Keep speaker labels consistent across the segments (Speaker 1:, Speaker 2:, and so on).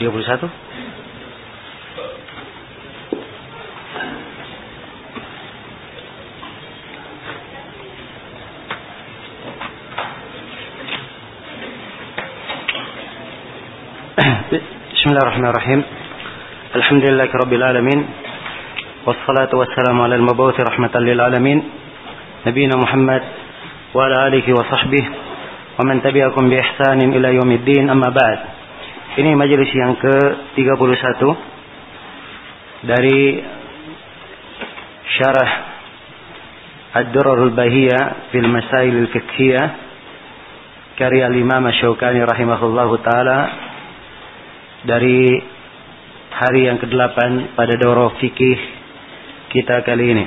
Speaker 1: 31 بسم الله الرحمن الرحيم الحمد لله رب العالمين والصلاة والسلام على المبعوث رحمة للعالمين نبينا محمد وعلى آله وصحبه ومن تبعكم بإحسان إلى يوم الدين أما بعد Ini majelis yang ke-31 dari syarah Ad-Durarul Bahiyah fil Masail al-Fiqhiyah karya Imam Syaukani rahimahullahu taala dari hari yang ke-8 pada doro fikih kita kali ini.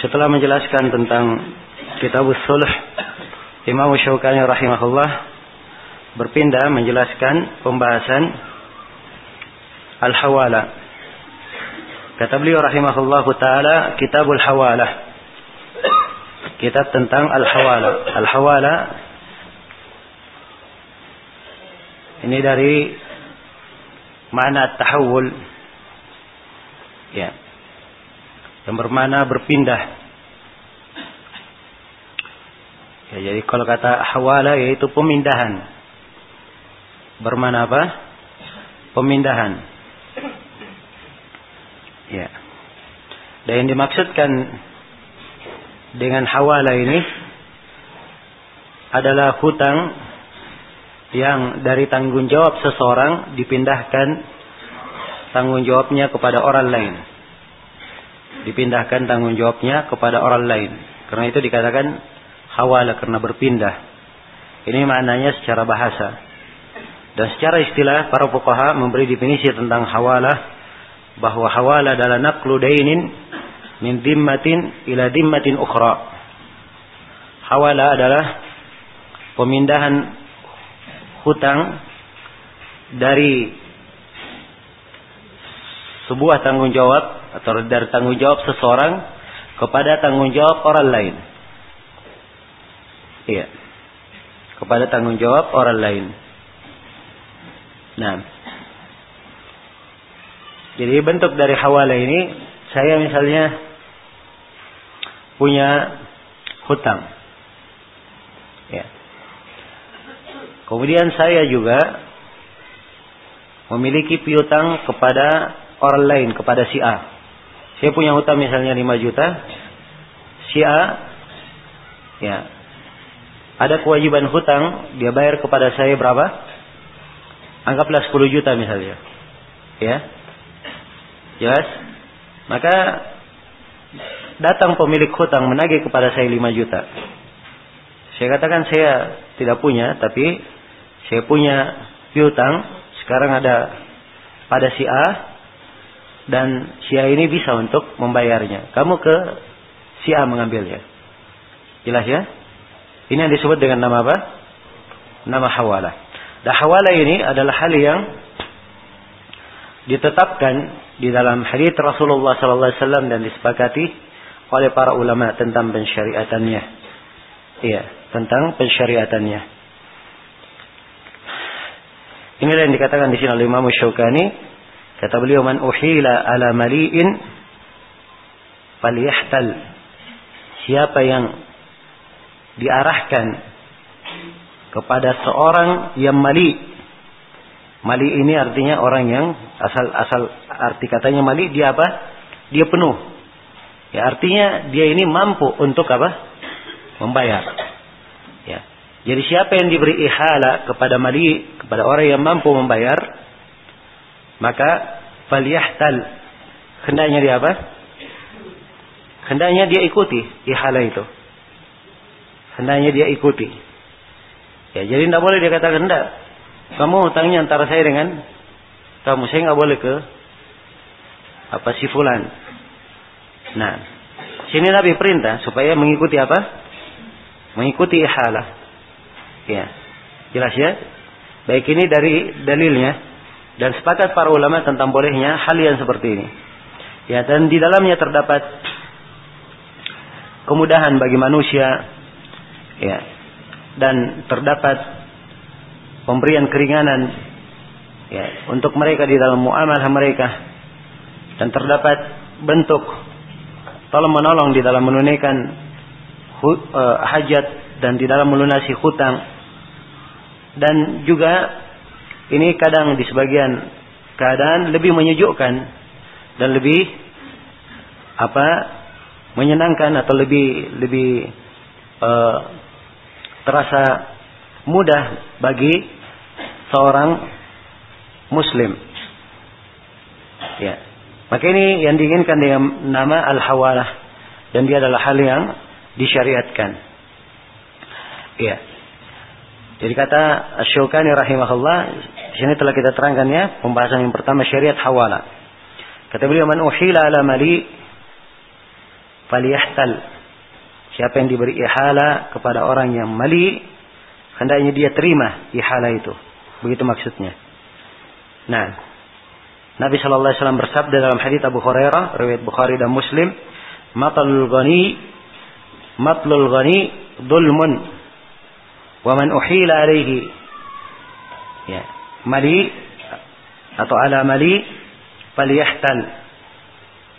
Speaker 1: Setelah menjelaskan tentang kitab sulh Imam Syaukani rahimahullah berpindah menjelaskan pembahasan al-hawala. Kata beliau rahimahullah taala kitabul hawala. Kitab tentang al-hawala. Al-hawala ini dari mana tahawul ya yang bermana berpindah Ya, jadi kalau kata hawala yaitu pemindahan. Bermana apa? Pemindahan. Ya. Dan yang dimaksudkan dengan hawala ini adalah hutang yang dari tanggung jawab seseorang dipindahkan tanggung jawabnya kepada orang lain. Dipindahkan tanggung jawabnya kepada orang lain. Karena itu dikatakan hawala karena berpindah. Ini maknanya secara bahasa. Dan secara istilah para fuqaha memberi definisi tentang hawala bahwa hawala adalah naqlu dainin min dimmatin ila dimmatin ukhra. Hawala adalah pemindahan hutang dari sebuah tanggung jawab atau dari tanggung jawab seseorang kepada tanggung jawab orang lain. Iya. Kepada tanggung jawab orang lain. Nah. Jadi bentuk dari hawala ini saya misalnya punya hutang. Ya. Kemudian saya juga memiliki piutang kepada orang lain, kepada si A. Saya punya hutang misalnya 5 juta. Si A ya, ada kewajiban hutang, dia bayar kepada saya berapa? Anggaplah 10 juta misalnya. Ya. Jelas? Maka datang pemilik hutang menagih kepada saya 5 juta. Saya katakan saya tidak punya, tapi saya punya piutang, sekarang ada pada si A, dan si A ini bisa untuk membayarnya. Kamu ke si A mengambilnya. Jelas ya? Ini yang disebut dengan nama apa? Nama hawala. Dan hawala ini adalah hal yang ditetapkan di dalam hadis Rasulullah sallallahu alaihi wasallam dan disepakati oleh para ulama tentang pensyariatannya. Iya, tentang pensyariatannya. Inilah yang dikatakan di sini oleh Imam Syaukani. Kata beliau, "Man uhila ala mali'in falyahtal." Siapa yang diarahkan kepada seorang yang mali. Mali ini artinya orang yang asal asal arti katanya mali dia apa? Dia penuh. Ya artinya dia ini mampu untuk apa? Membayar. Ya. Jadi siapa yang diberi ihala kepada mali kepada orang yang mampu membayar maka falyahtal hendaknya dia apa? Hendaknya dia ikuti ihala itu hendaknya dia ikuti. Ya, jadi tidak boleh dia katakan tidak. Kamu hutangnya antara saya dengan kamu. Saya nggak boleh ke apa si fulan. Nah, sini Nabi perintah supaya mengikuti apa? Mengikuti ihalah. Ya, jelas ya. Baik ini dari dalilnya dan sepakat para ulama tentang bolehnya hal yang seperti ini. Ya, dan di dalamnya terdapat kemudahan bagi manusia ya dan terdapat pemberian keringanan ya untuk mereka di dalam muamalah mereka dan terdapat bentuk tolong menolong di dalam menunaikan uh, hajat dan di dalam melunasi hutang dan juga ini kadang di sebagian keadaan lebih menyejukkan dan lebih apa menyenangkan atau lebih lebih uh, terasa mudah bagi seorang muslim. Ya. Maka ini yang diinginkan dengan nama al-hawalah dan dia adalah hal yang disyariatkan. Iya. Jadi kata Asy-Syaukani rahimahullah, di sini telah kita terangkan ya, pembahasan yang pertama syariat hawala. Kata beliau man uhila ala mali faliyahtal. Siapa yang diberi ihala kepada orang yang mali, hendaknya dia terima ihala itu. Begitu maksudnya. Nah, Nabi Shallallahu Alaihi Wasallam bersabda dalam hadits Abu Hurairah, riwayat Bukhari dan Muslim, "Matalul ghani, matlul ghani, dulmun, wa man uhila alaihi." Ya, mali atau ala mali, faliyahtal.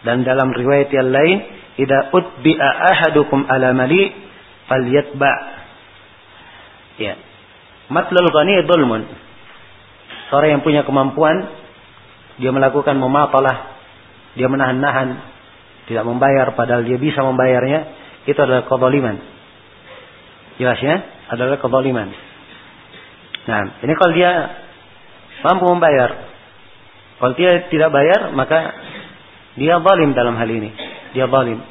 Speaker 1: Dan dalam riwayat yang lain, "Idza utbi'a ahadukum ala mali, falyatba." Ya. Matlul ghani dulmun. Seorang yang punya kemampuan dia melakukan mematalah, dia menahan-nahan, tidak membayar padahal dia bisa membayarnya, itu adalah kezaliman. Jelas ya? Adalah kezaliman. Nah, ini kalau dia mampu membayar. Kalau dia tidak bayar, maka dia zalim dalam hal ini. Dia zalim.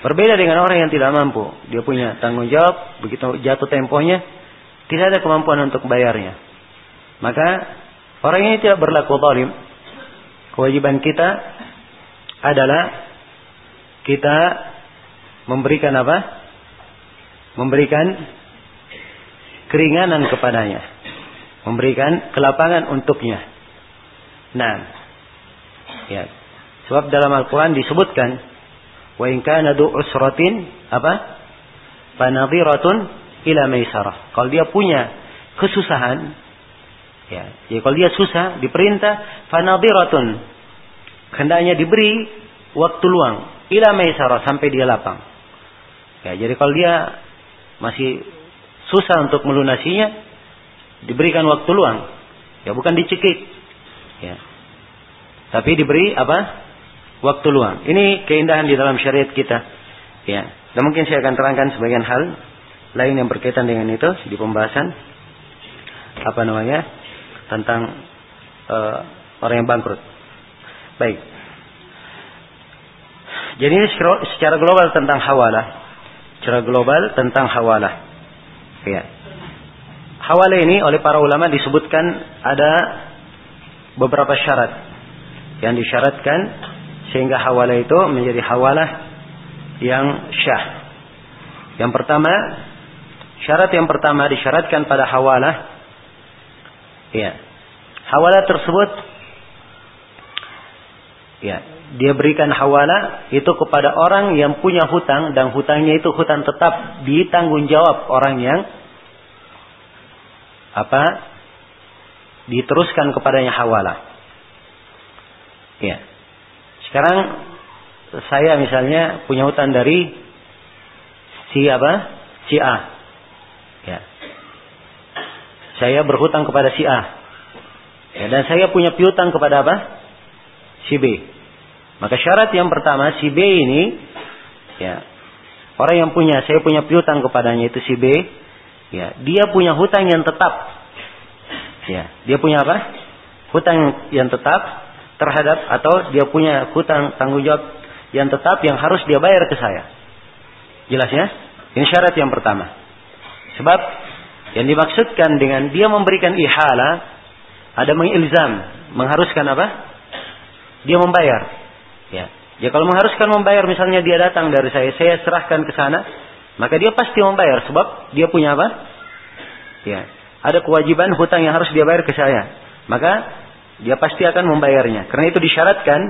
Speaker 1: Berbeda dengan orang yang tidak mampu. Dia punya tanggung jawab, begitu jatuh temponya, tidak ada kemampuan untuk bayarnya. Maka orang ini tidak berlaku zalim. Kewajiban kita adalah kita memberikan apa? Memberikan keringanan kepadanya. Memberikan kelapangan untuknya. Nah, ya. Sebab dalam Al-Quran disebutkan, wa in kana usratin apa? Fanadhiratun ila maisarah. Kalau dia punya kesusahan, Ya, jadi kalau dia susah diperintah fanadiratun. Hendaknya diberi waktu luang ila maisarah sampai dia lapang. Ya, jadi kalau dia masih susah untuk melunasinya diberikan waktu luang. Ya, bukan dicekik. Ya. Tapi diberi apa? Waktu luang. Ini keindahan di dalam syariat kita. Ya. Dan mungkin saya akan terangkan sebagian hal lain yang berkaitan dengan itu di pembahasan apa namanya tentang uh, orang yang bangkrut. Baik. Jadi ini secara global tentang hawalah. Secara global tentang hawalah. Ya. Hawalah ini oleh para ulama disebutkan ada beberapa syarat yang disyaratkan sehingga hawalah itu menjadi hawalah yang syah. Yang pertama, syarat yang pertama disyaratkan pada hawalah Ya. Hawala tersebut ya, dia berikan hawala itu kepada orang yang punya hutang dan hutangnya itu hutang tetap ditanggung jawab orang yang apa? diteruskan kepadanya hawala. Ya. Sekarang saya misalnya punya hutang dari si apa? Si A. Ya. Saya berhutang kepada si A. Ya, dan saya punya piutang kepada apa? Si B. Maka syarat yang pertama si B ini ya orang yang punya saya punya piutang kepadanya itu si B ya dia punya hutang yang tetap ya dia punya apa hutang yang tetap terhadap atau dia punya hutang tanggung jawab yang tetap yang harus dia bayar ke saya jelas ya ini syarat yang pertama sebab yang dimaksudkan dengan dia memberikan ihala ada mengilzam, mengharuskan apa? Dia membayar. Ya. Ya kalau mengharuskan membayar misalnya dia datang dari saya, saya serahkan ke sana, maka dia pasti membayar sebab dia punya apa? Ya. Ada kewajiban hutang yang harus dia bayar ke saya. Maka dia pasti akan membayarnya. Karena itu disyaratkan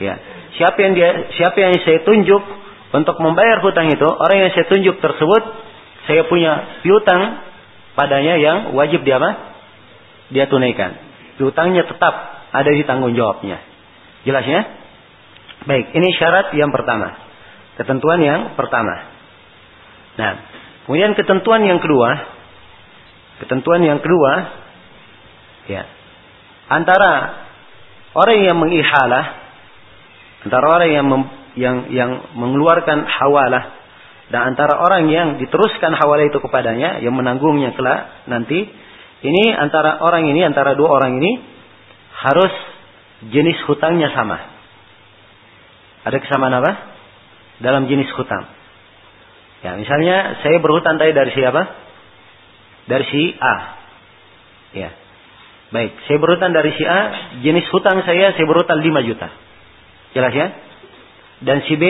Speaker 1: ya. Siapa yang dia siapa yang saya tunjuk untuk membayar hutang itu, orang yang saya tunjuk tersebut, saya punya piutang padanya yang wajib dia apa? Dia tunaikan. Piutangnya tetap ada di tanggung jawabnya. Jelas ya? Baik, ini syarat yang pertama. Ketentuan yang pertama. Nah, kemudian ketentuan yang kedua, ketentuan yang kedua, ya, antara orang yang mengihalah, antara orang yang mem, yang yang mengeluarkan hawalah dan antara orang yang diteruskan hawalah itu kepadanya yang menanggungnya kelak nanti ini antara orang ini antara dua orang ini harus jenis hutangnya sama. Ada kesamaan apa? Dalam jenis hutang. Ya, misalnya saya berhutang tadi dari siapa? Dari si A. Ya. Baik, saya berhutang dari si A, jenis hutang saya saya berhutang 5 juta. Jelas ya? Dan si B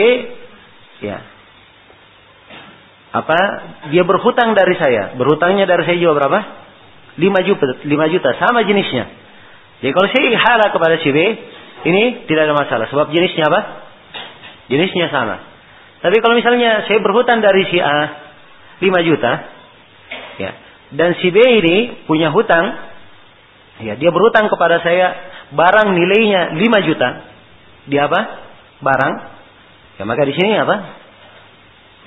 Speaker 1: ya. Apa? Dia berhutang dari saya. Berhutangnya dari saya juga berapa? 5 juta, 5 juta sama jenisnya. Jadi kalau saya ihala kepada si B, ini tidak ada masalah sebab jenisnya apa? Jenisnya sama. Tapi kalau misalnya saya berhutang dari si A 5 juta, ya, dan si B ini punya hutang, ya, dia berhutang kepada saya barang nilainya 5 juta. Dia apa? Barang. Ya, maka di sini apa?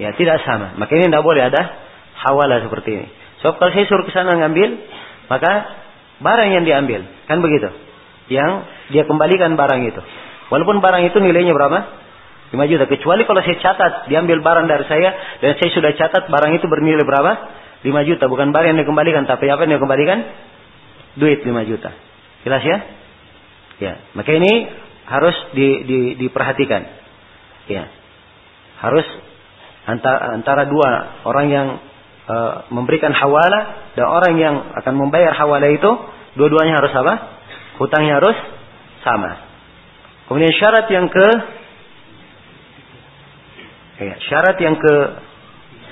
Speaker 1: Ya, tidak sama. Maka ini tidak boleh ada hawala seperti ini. Sebab kalau saya suruh ke sana ngambil, maka barang yang diambil, kan begitu. Yang dia kembalikan barang itu. Walaupun barang itu nilainya berapa? 5 juta. Kecuali kalau saya catat, diambil barang dari saya, dan saya sudah catat barang itu bernilai berapa? 5 juta. Bukan barang yang dikembalikan, tapi apa yang dikembalikan? Duit 5 juta. Jelas ya? Ya. Maka ini harus di, di, diperhatikan. Ya. Harus antara, antara dua orang yang e, memberikan hawala dan orang yang akan membayar hawala itu, dua-duanya harus apa? Hutangnya harus sama. Kemudian syarat yang ke ya, syarat yang ke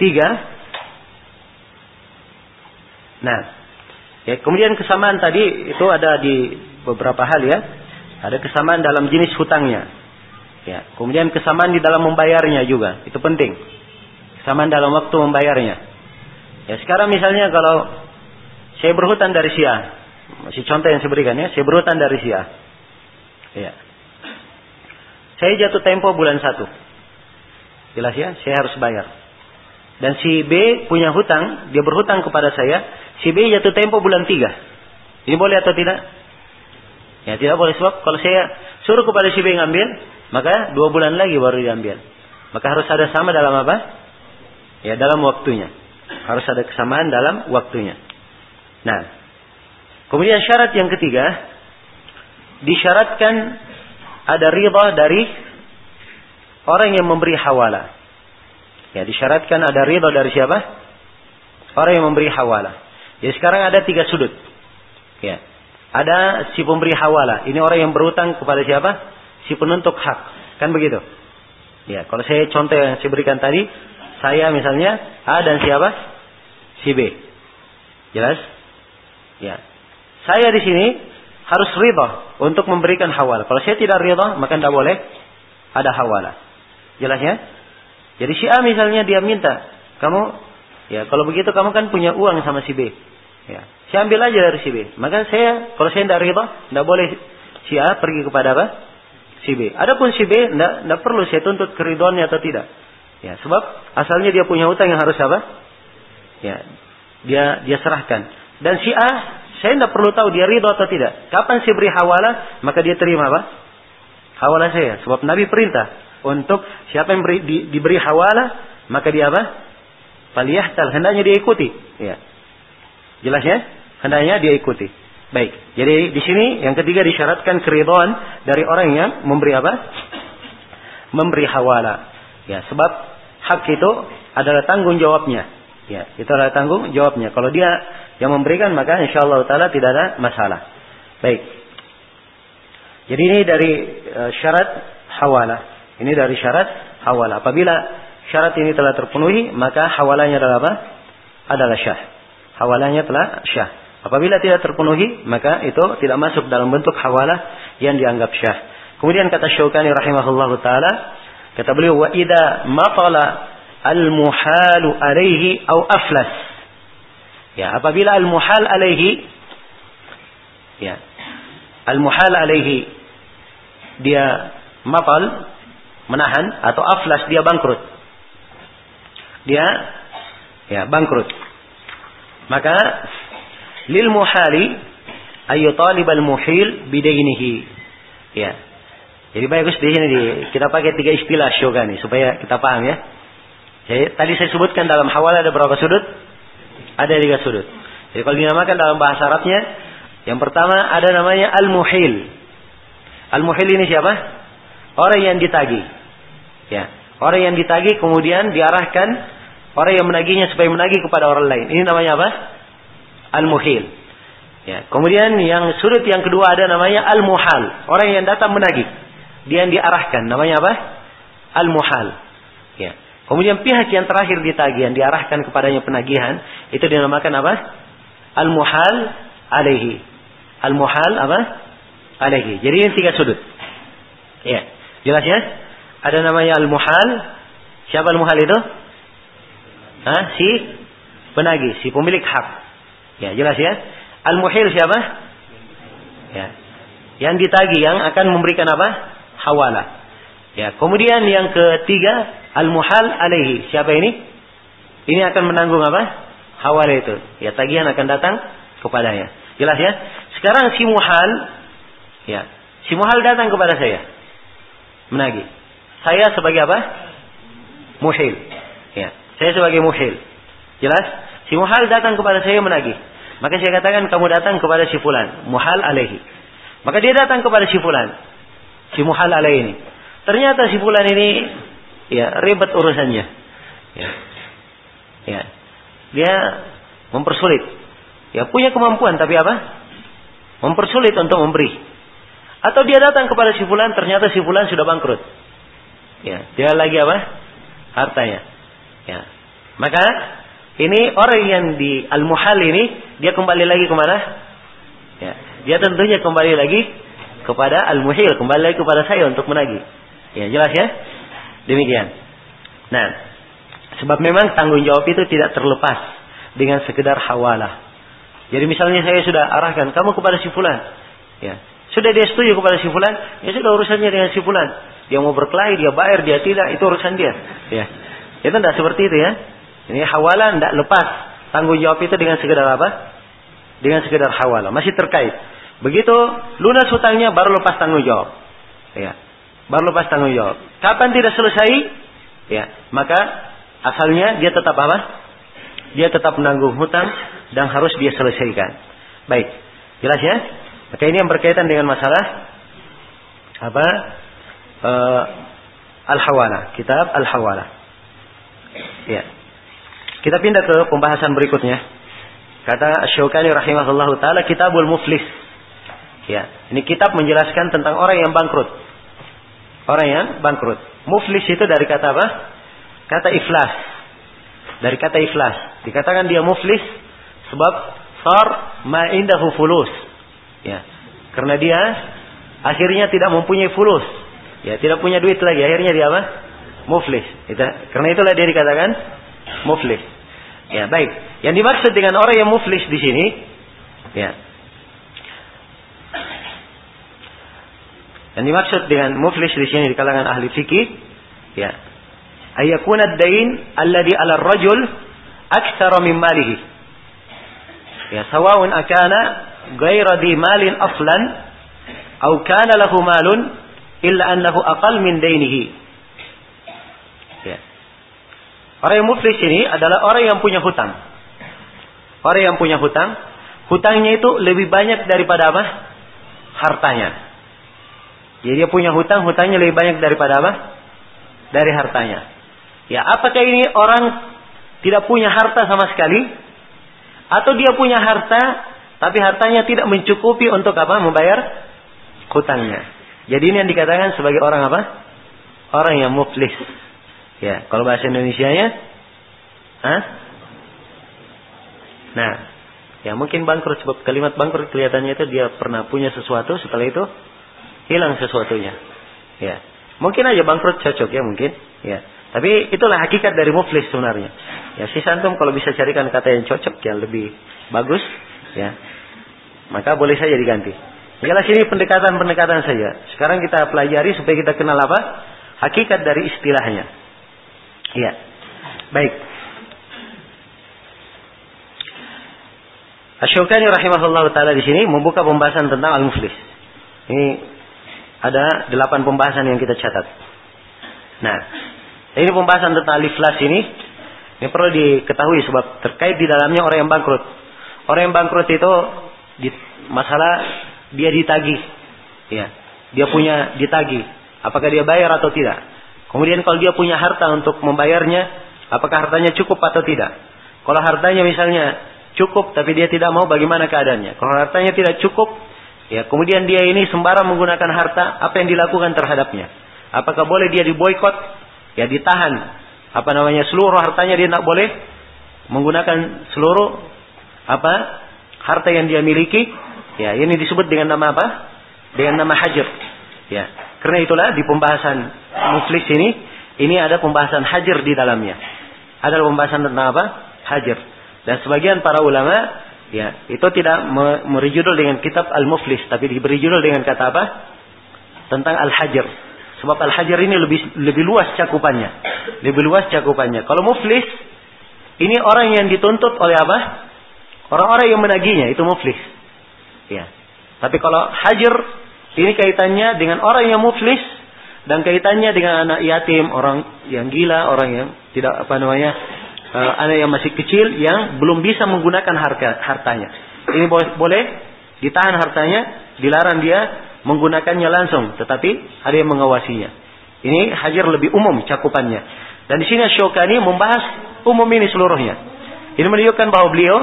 Speaker 1: tiga. Nah, ya, kemudian kesamaan tadi itu ada di beberapa hal ya. Ada kesamaan dalam jenis hutangnya. Ya, kemudian kesamaan di dalam membayarnya juga, itu penting. Kesamaan dalam waktu membayarnya. Ya, sekarang misalnya kalau saya berhutang dari si A, masih contoh yang saya berikan ya. Saya berhutang dari si A. Ya. Saya jatuh tempo bulan satu. Jelas ya, saya harus bayar. Dan si B punya hutang, dia berhutang kepada saya. Si B jatuh tempo bulan tiga. Ini boleh atau tidak? Ya tidak boleh sebab kalau saya suruh kepada si B ngambil, maka dua bulan lagi baru diambil. Maka harus ada sama dalam apa? Ya dalam waktunya. Harus ada kesamaan dalam waktunya. Nah, Kemudian syarat yang ketiga, disyaratkan ada riba dari orang yang memberi hawala. Ya, disyaratkan ada riba dari siapa? Orang yang memberi hawala. Ya, sekarang ada tiga sudut. Ya. Ada si pemberi hawala. Ini orang yang berutang kepada siapa? Si penuntut hak. Kan begitu? Ya, kalau saya contoh yang saya berikan tadi, saya misalnya A dan siapa? Si B. Jelas? Ya. Saya di sini harus ridha untuk memberikan hawala. Kalau saya tidak ridha, maka tidak boleh ada hawala. Jelas ya? Jadi si A misalnya dia minta, kamu ya kalau begitu kamu kan punya uang sama si B. Ya, saya ambil aja dari si B. Maka saya kalau saya tidak ridha, tidak boleh si A pergi kepada apa? Si B. Adapun si B tidak tidak perlu saya tuntut keridhoannya atau tidak. Ya, sebab asalnya dia punya hutang yang harus apa? Ya, dia dia serahkan. Dan si A saya tidak perlu tahu dia ridho atau tidak. Kapan saya beri hawala, maka dia terima apa? Hawala saya. Sebab Nabi perintah untuk siapa yang beri, di, diberi hawala, maka dia apa? Faliyahtal. Hendaknya dia ikuti. Ya. Jelas ya? Hendaknya dia ikuti. Baik. Jadi di sini yang ketiga disyaratkan keridhaan dari orang yang memberi apa? Memberi hawala. Ya, sebab hak itu adalah tanggung jawabnya. Ya, itu adalah tanggung jawabnya. Kalau dia yang memberikan maka insya Allah taala tidak ada masalah. Baik. Jadi ini dari uh, syarat hawala. Ini dari syarat hawala. Apabila syarat ini telah terpenuhi, maka hawalanya adalah apa? Adalah syah. Hawalanya telah syah. Apabila tidak terpenuhi, maka itu tidak masuk dalam bentuk hawala yang dianggap syah. Kemudian kata Syaukani rahimahullah taala, Kata beliau wa idza matala al-muhalu alaihi au aflas. Ya, apabila al-muhal alaihi ya. Al-muhal alaihi dia matal menahan atau aflas dia bangkrut. Dia ya bangkrut. Maka lil muhali ayu talibal muhil bidainihi. Ya. Jadi bagus di sini kita pakai tiga istilah syoga nih supaya kita paham ya. Jadi, tadi saya sebutkan dalam hawal ada berapa sudut? Ada tiga sudut. Jadi kalau dinamakan dalam bahasa Arabnya, yang pertama ada namanya al-muhil. Al-muhil ini siapa? Orang yang ditagi. Ya, orang yang ditagi kemudian diarahkan orang yang menagihnya supaya menagih kepada orang lain. Ini namanya apa? Al-muhil. Ya, kemudian yang sudut yang kedua ada namanya al-muhal, orang yang datang menagih. Dia yang diarahkan, namanya apa? Al-muhal. Ya. Kemudian pihak yang terakhir ditagih yang diarahkan kepadanya penagihan itu dinamakan apa? Al-muhal alaihi. Al-muhal apa? Alaihi. Jadi ini tiga sudut. Ya. Jelas ya? Ada namanya al-muhal. Siapa al-muhal itu? Hah? Si penagih, si pemilik hak. Ya, jelas ya? Al-muhil siapa? Ya. Yang ditagih yang akan memberikan apa? Hawalah. Ya, kemudian yang ketiga Al-muhal alaihi. Siapa ini? Ini akan menanggung apa? Hawala itu. Ya, tagihan akan datang kepadanya. Jelas ya? Sekarang si muhal, ya, si muhal datang kepada saya. Menagih. Saya sebagai apa? Muhil. Ya, saya sebagai muhil. Jelas? Si muhal datang kepada saya menagih. Maka saya katakan kamu datang kepada si fulan, muhal alaihi. Maka dia datang kepada si fulan, si muhal alaihi ini. Ternyata si fulan ini ya ribet urusannya. Ya. Ya. Dia mempersulit. Ya punya kemampuan tapi apa? Mempersulit untuk memberi. Atau dia datang kepada si fulan ternyata si fulan sudah bangkrut. Ya, dia lagi apa? Hartanya. Ya. Maka ini orang yang di al-muhal ini dia kembali lagi ke mana? Ya, dia tentunya kembali lagi kepada al-muhil, kembali lagi kepada saya untuk menagih. Ya, jelas ya? Demikian. Nah, sebab memang tanggung jawab itu tidak terlepas dengan sekedar hawalah. Jadi misalnya saya sudah arahkan kamu kepada si fulan, ya. Sudah dia setuju kepada si fulan, ya sudah urusannya dengan si fulan. Dia mau berkelahi, dia bayar, dia tidak, itu urusan dia. Ya. Itu tidak seperti itu ya. Ini hawalah tidak lepas. Tanggung jawab itu dengan sekedar apa? Dengan sekedar hawalah. Masih terkait. Begitu lunas hutangnya baru lepas tanggung jawab. Ya baru lepas tanggung jawab. Kapan tidak selesai, ya maka asalnya dia tetap apa? Dia tetap menanggung hutang dan harus dia selesaikan. Baik, jelas ya? Maka ini yang berkaitan dengan masalah apa? Uh, Al-Hawala, kitab Al-Hawala. Ya. Kita pindah ke pembahasan berikutnya. Kata Syaukani rahimahullah taala Kitabul Muflis. Ya, ini kitab menjelaskan tentang orang yang bangkrut. Orang yang bangkrut. Muflis itu dari kata apa? Kata iflas. Dari kata iflas. Dikatakan dia muflis sebab sar ma'indahu fulus. Ya. Karena dia akhirnya tidak mempunyai fulus. Ya, tidak punya duit lagi. Akhirnya dia apa? Muflis. Itu, karena itulah dia dikatakan muflis. Ya, baik. Yang dimaksud dengan orang yang muflis di sini, ya, Yang dimaksud dengan muflis di sini di kalangan ahli fikih, ya, ayakuna ad-dain alladhi 'ala ar-rajul aktsara min malihi. Ya, sawa'un akana ghaira di malin aslan aw kana lahu malun illa annahu aqal min dainihi. Ya. Orang yang muflis ini adalah orang yang punya hutang. Orang yang punya hutang, hutangnya itu lebih banyak daripada apa? Hartanya. Jadi dia punya hutang, hutangnya lebih banyak daripada apa? Dari hartanya. Ya, apakah ini orang tidak punya harta sama sekali? Atau dia punya harta, tapi hartanya tidak mencukupi untuk apa? Membayar hutangnya. Jadi ini yang dikatakan sebagai orang apa? Orang yang muflis. Ya, kalau bahasa Indonesia-nya, Hah? Nah, ya mungkin bangkrut sebab kalimat bangkrut kelihatannya itu dia pernah punya sesuatu setelah itu hilang sesuatunya. Ya. Mungkin aja bangkrut cocok ya mungkin. Ya. Tapi itulah hakikat dari muflis sebenarnya. Ya si santum kalau bisa carikan kata yang cocok yang lebih bagus, ya maka boleh saja diganti. Jelas ini pendekatan-pendekatan saja. Sekarang kita pelajari supaya kita kenal apa? Hakikat dari istilahnya. Iya. Baik. Asyukani rahimahullah taala di sini membuka pembahasan tentang al-muflis. Ini ada delapan pembahasan yang kita catat. Nah, ini pembahasan tentang alif las ini ini perlu diketahui sebab terkait di dalamnya orang yang bangkrut. Orang yang bangkrut itu di, masalah dia ditagih. Ya, dia punya ditagih. Apakah dia bayar atau tidak? Kemudian kalau dia punya harta untuk membayarnya, apakah hartanya cukup atau tidak? Kalau hartanya misalnya cukup tapi dia tidak mau bagaimana keadaannya? Kalau hartanya tidak cukup, ya kemudian dia ini sembarang menggunakan harta, apa yang dilakukan terhadapnya? Apakah boleh dia diboykot? Ya ditahan. Apa namanya? Seluruh hartanya dia tidak boleh menggunakan seluruh apa harta yang dia miliki, ya ini disebut dengan nama apa? Dengan nama hajar. Ya, karena itulah di pembahasan muflis ini, ini ada pembahasan hajar di dalamnya. Ada pembahasan tentang apa? Hajar. Dan sebagian para ulama, ya itu tidak memberi dengan kitab al-muflis, tapi diberi judul dengan kata apa? Tentang al-hajar. Sebab al-hajar ini lebih lebih luas cakupannya. Lebih luas cakupannya. Kalau muflis, ini orang yang dituntut oleh apa? Orang-orang yang menagihnya itu muflis. Ya. Tapi kalau hajar ini kaitannya dengan orang yang muflis dan kaitannya dengan anak yatim, orang yang gila, orang yang tidak apa namanya, uh, anak yang masih kecil yang belum bisa menggunakan harga hartanya. Ini boleh, boleh ditahan hartanya, dilarang dia menggunakannya langsung, tetapi ada yang mengawasinya. Ini hajar lebih umum cakupannya. Dan di sini Syokani membahas umum ini seluruhnya. Ini menunjukkan bahwa beliau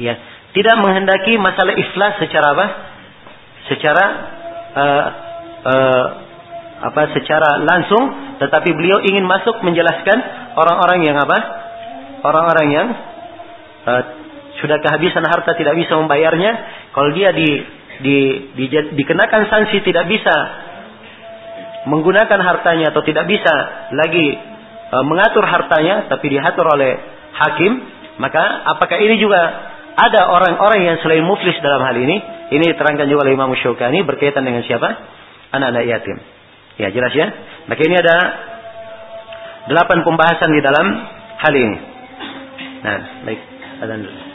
Speaker 1: ya tidak menghendaki masalah ikhlas secara apa? Secara uh, uh, apa? Secara langsung, tetapi beliau ingin masuk menjelaskan orang-orang yang apa? Orang-orang yang uh, sudah kehabisan harta tidak bisa membayarnya, kalau dia di, di, di, di dikenakan sanksi tidak bisa menggunakan hartanya atau tidak bisa lagi uh, mengatur hartanya, tapi diatur oleh hakim, maka apakah ini juga ada orang-orang yang selain muflis dalam hal ini. Ini diterangkan juga oleh Imam Syukani berkaitan dengan siapa? Anak-anak yatim. Ya jelas ya. Maka ini ada delapan pembahasan di dalam hal ini. Nah, baik. Adhan dulu.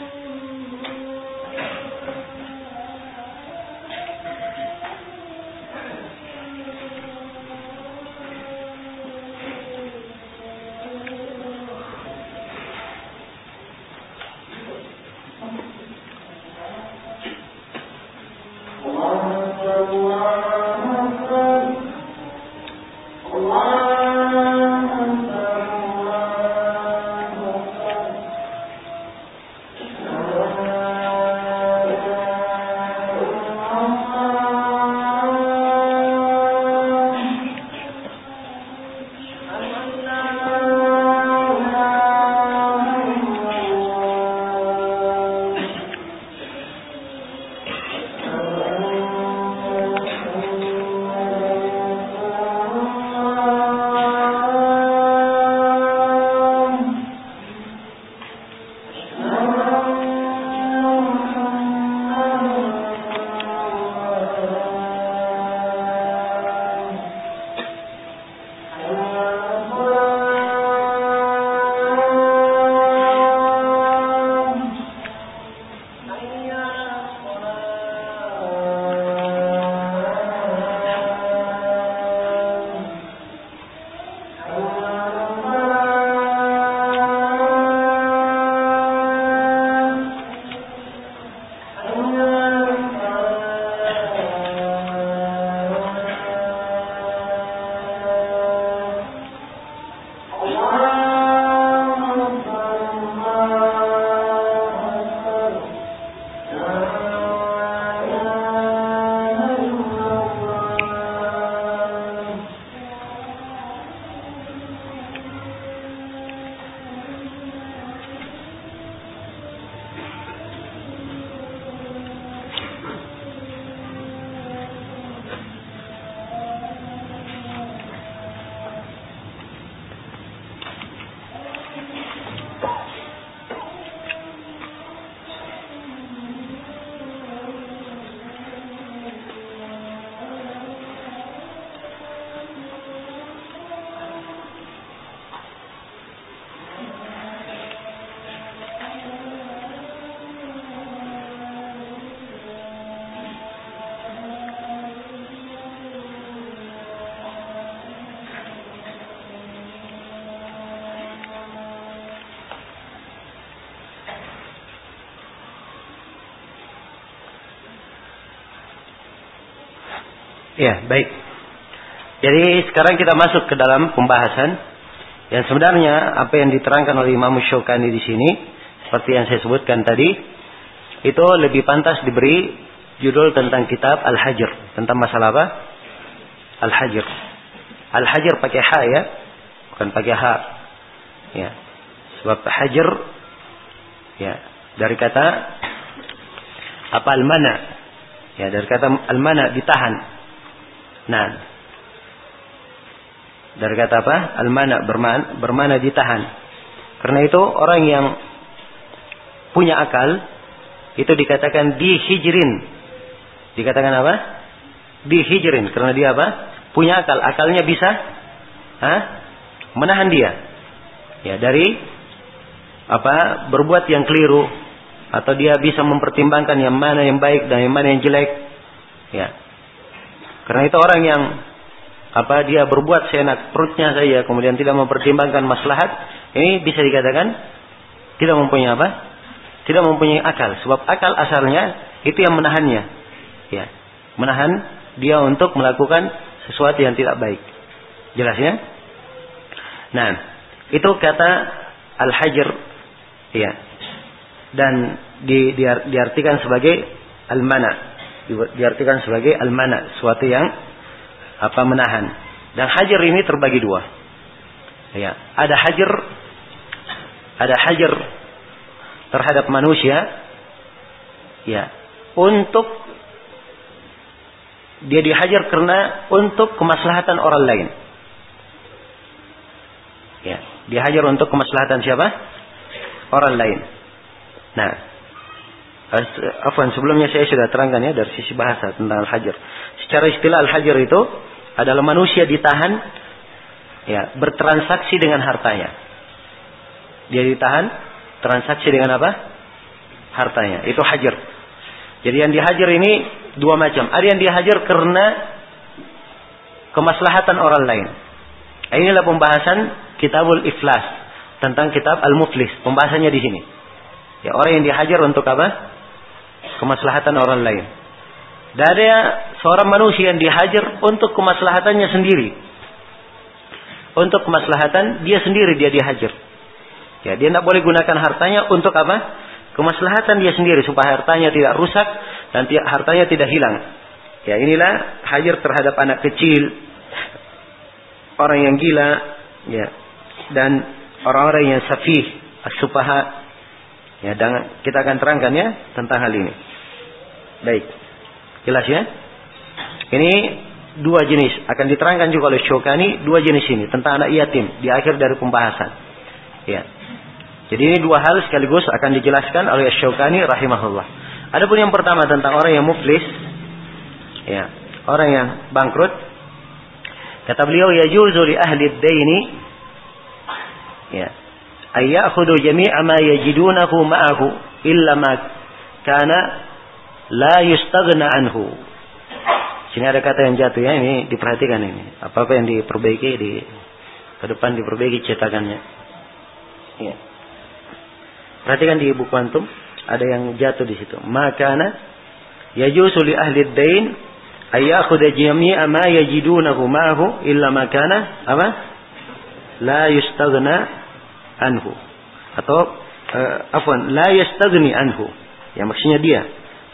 Speaker 1: Ya, baik. Jadi sekarang kita masuk ke dalam pembahasan yang sebenarnya apa yang diterangkan oleh Imam Syukani di sini seperti yang saya sebutkan tadi itu lebih pantas diberi judul tentang kitab Al-Hajr tentang masalah apa? Al-Hajr. Al-Hajr pakai ha ya, bukan pakai ha. Ya. Sebab hajr ya dari kata apa al-mana? Ya, dari kata al-mana ditahan. Nah, dari kata apa? Al-mana bermana, bermana ditahan. Karena itu orang yang punya akal itu dikatakan dihijrin. Dikatakan apa? Dihijrin karena dia apa? Punya akal. Akalnya bisa ha? menahan dia. Ya, dari apa? berbuat yang keliru atau dia bisa mempertimbangkan yang mana yang baik dan yang mana yang jelek. Ya. Karena itu orang yang apa dia berbuat seenak perutnya saja kemudian tidak mempertimbangkan maslahat ini bisa dikatakan tidak mempunyai apa? Tidak mempunyai akal. Sebab akal asalnya itu yang menahannya. Ya. Menahan dia untuk melakukan sesuatu yang tidak baik. Jelas ya? Nah itu kata al-hajr. Ya. Dan di, di, diartikan sebagai al-mana diartikan sebagai al-mana sesuatu yang apa menahan. Dan hajar ini terbagi dua. Ya, ada hajar ada hajar terhadap manusia ya, untuk dia dihajar karena untuk kemaslahatan orang lain. Ya, dihajar untuk kemaslahatan siapa? Orang lain. Nah, Afwan sebelumnya saya sudah terangkan ya dari sisi bahasa tentang al-hajar. Secara istilah al-hajar itu adalah manusia ditahan ya bertransaksi dengan hartanya. Dia ditahan transaksi dengan apa? Hartanya. Itu hajar. Jadi yang dihajar ini dua macam. Ada yang dihajar karena kemaslahatan orang lain. Inilah pembahasan Kitabul Iflas tentang kitab Al-Muflis. Pembahasannya di sini. Ya, orang yang dihajar untuk apa? Kemaslahatan orang lain. Dan ada seorang manusia yang dihajar untuk kemaslahatannya sendiri. Untuk kemaslahatan dia sendiri dia dihajar. Ya, dia tidak boleh gunakan hartanya untuk apa? Kemaslahatan dia sendiri supaya hartanya tidak rusak dan hartanya tidak hilang. Ya, inilah hajar terhadap anak kecil, orang yang gila, ya, dan orang-orang yang safih, as-sufaha, Ya, dan kita akan terangkan ya tentang hal ini. Baik. Jelas ya? Ini dua jenis akan diterangkan juga oleh Syukani dua jenis ini tentang anak yatim di akhir dari pembahasan. Ya. Jadi ini dua hal sekaligus akan dijelaskan oleh Syukani rahimahullah. Adapun yang pertama tentang orang yang muflis, ya, orang yang bangkrut, kata beliau ya li ahli daini ya, ay ya'khudhu jami'a ma yajidunahu ma'ahu illa ma kana la yustaghna anhu. Sini ada kata yang jatuh ya, ini diperhatikan ini. Apa-apa yang diperbaiki di ke depan diperbaiki cetakannya. Ya. Perhatikan di buku antum ada yang jatuh di situ. Makana yajuzu li ahli dain ayakhudha jami'a ma yajidunahu ma'ahu illa ma kana apa? La yustaghna anhu. Atau uh, afwan la yastagni anhu. Ya maksudnya dia.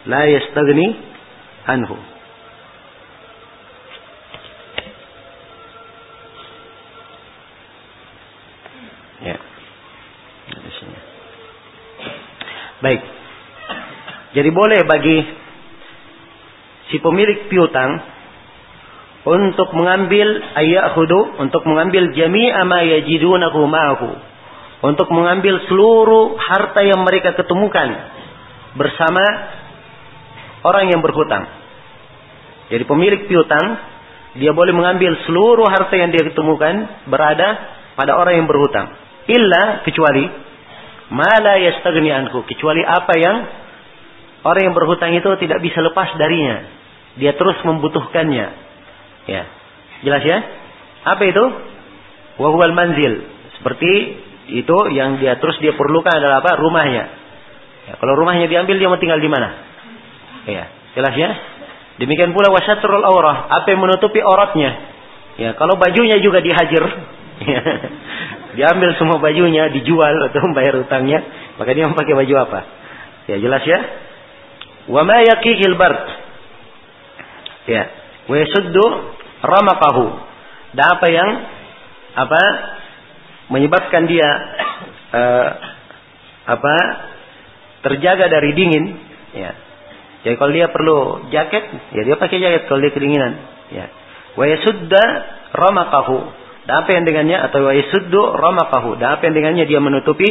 Speaker 1: La yastagni anhu. Ya. Baik. Jadi boleh bagi si pemilik piutang untuk mengambil ayat hudu untuk mengambil jami'a ma yajidunahu ma'ahu untuk mengambil seluruh harta yang mereka ketemukan bersama orang yang berhutang. Jadi pemilik piutang dia boleh mengambil seluruh harta yang dia ketemukan berada pada orang yang berhutang. Illa kecuali mala yastagni anhu kecuali apa yang orang yang berhutang itu tidak bisa lepas darinya. Dia terus membutuhkannya. Ya. Jelas ya? Apa itu? Wahwal manzil. Seperti itu yang dia terus dia perlukan adalah apa? Rumahnya. Ya, kalau rumahnya diambil dia mau tinggal di mana? Ya, jelas ya? Demikian pula wasatrul aurah, apa yang menutupi auratnya. Ya, kalau bajunya juga dihajar, ya, diambil semua bajunya, dijual atau membayar utangnya, maka dia memakai baju apa? Ya, jelas ya? Wa ma yaqihil. Ya, wa ramaqahu. Dan apa yang apa menyebabkan dia uh, apa terjaga dari dingin ya. Jadi kalau dia perlu jaket ya dia pakai jaket kalau dia kedinginan ya. Wa yasudda ramaqahu. Dan apa yang dengannya? Atau wa yasuddu ramaqahu. Dan apa yang dengannya? Dia menutupi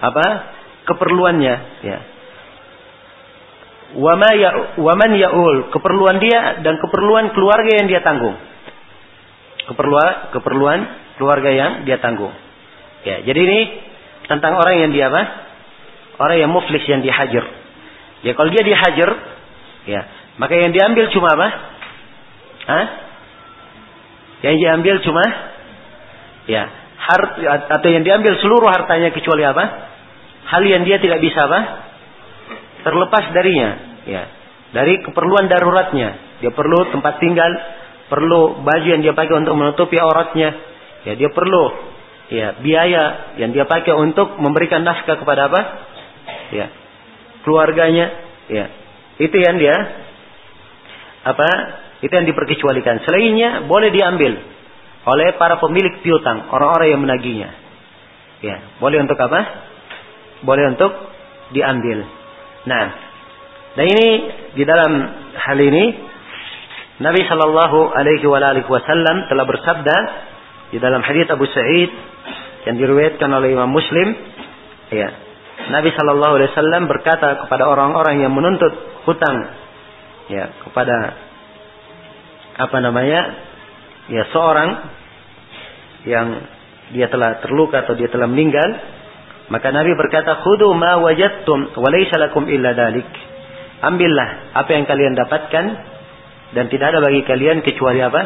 Speaker 1: apa keperluannya ya. Wa ma ya wa man yaul. Keperluan dia dan keperluan keluarga yang dia tanggung. Keperluan keperluan keluarga yang dia tanggung. Ya, jadi ini tentang orang yang dia apa? Orang yang muflis yang dihajar. Ya kalau dia dihajar, ya maka yang diambil cuma apa? Hah? Yang diambil cuma ya hart atau yang diambil seluruh hartanya kecuali apa? Hal yang dia tidak bisa apa? Terlepas darinya, ya. Dari keperluan daruratnya, dia perlu tempat tinggal, perlu baju yang dia pakai untuk menutupi auratnya, Ya dia perlu ya biaya yang dia pakai untuk memberikan nafkah kepada apa? Ya. Keluarganya, ya. Itu yang dia apa? Itu yang diperkecualikan. Selainnya boleh diambil oleh para pemilik piutang, orang-orang yang menagihnya. Ya, boleh untuk apa? Boleh untuk diambil. Nah, dan ini di dalam hal ini Nabi Shallallahu Alaihi Wasallam telah bersabda di dalam hadis Abu Sa'id yang diriwayatkan oleh Imam Muslim, ya, Nabi Shallallahu Alaihi Wasallam berkata kepada orang-orang yang menuntut hutang, ya, kepada apa namanya, ya seorang yang dia telah terluka atau dia telah meninggal, maka Nabi berkata, "Khudu ma wajadtum wa illa dalik." Ambillah apa yang kalian dapatkan dan tidak ada bagi kalian kecuali apa?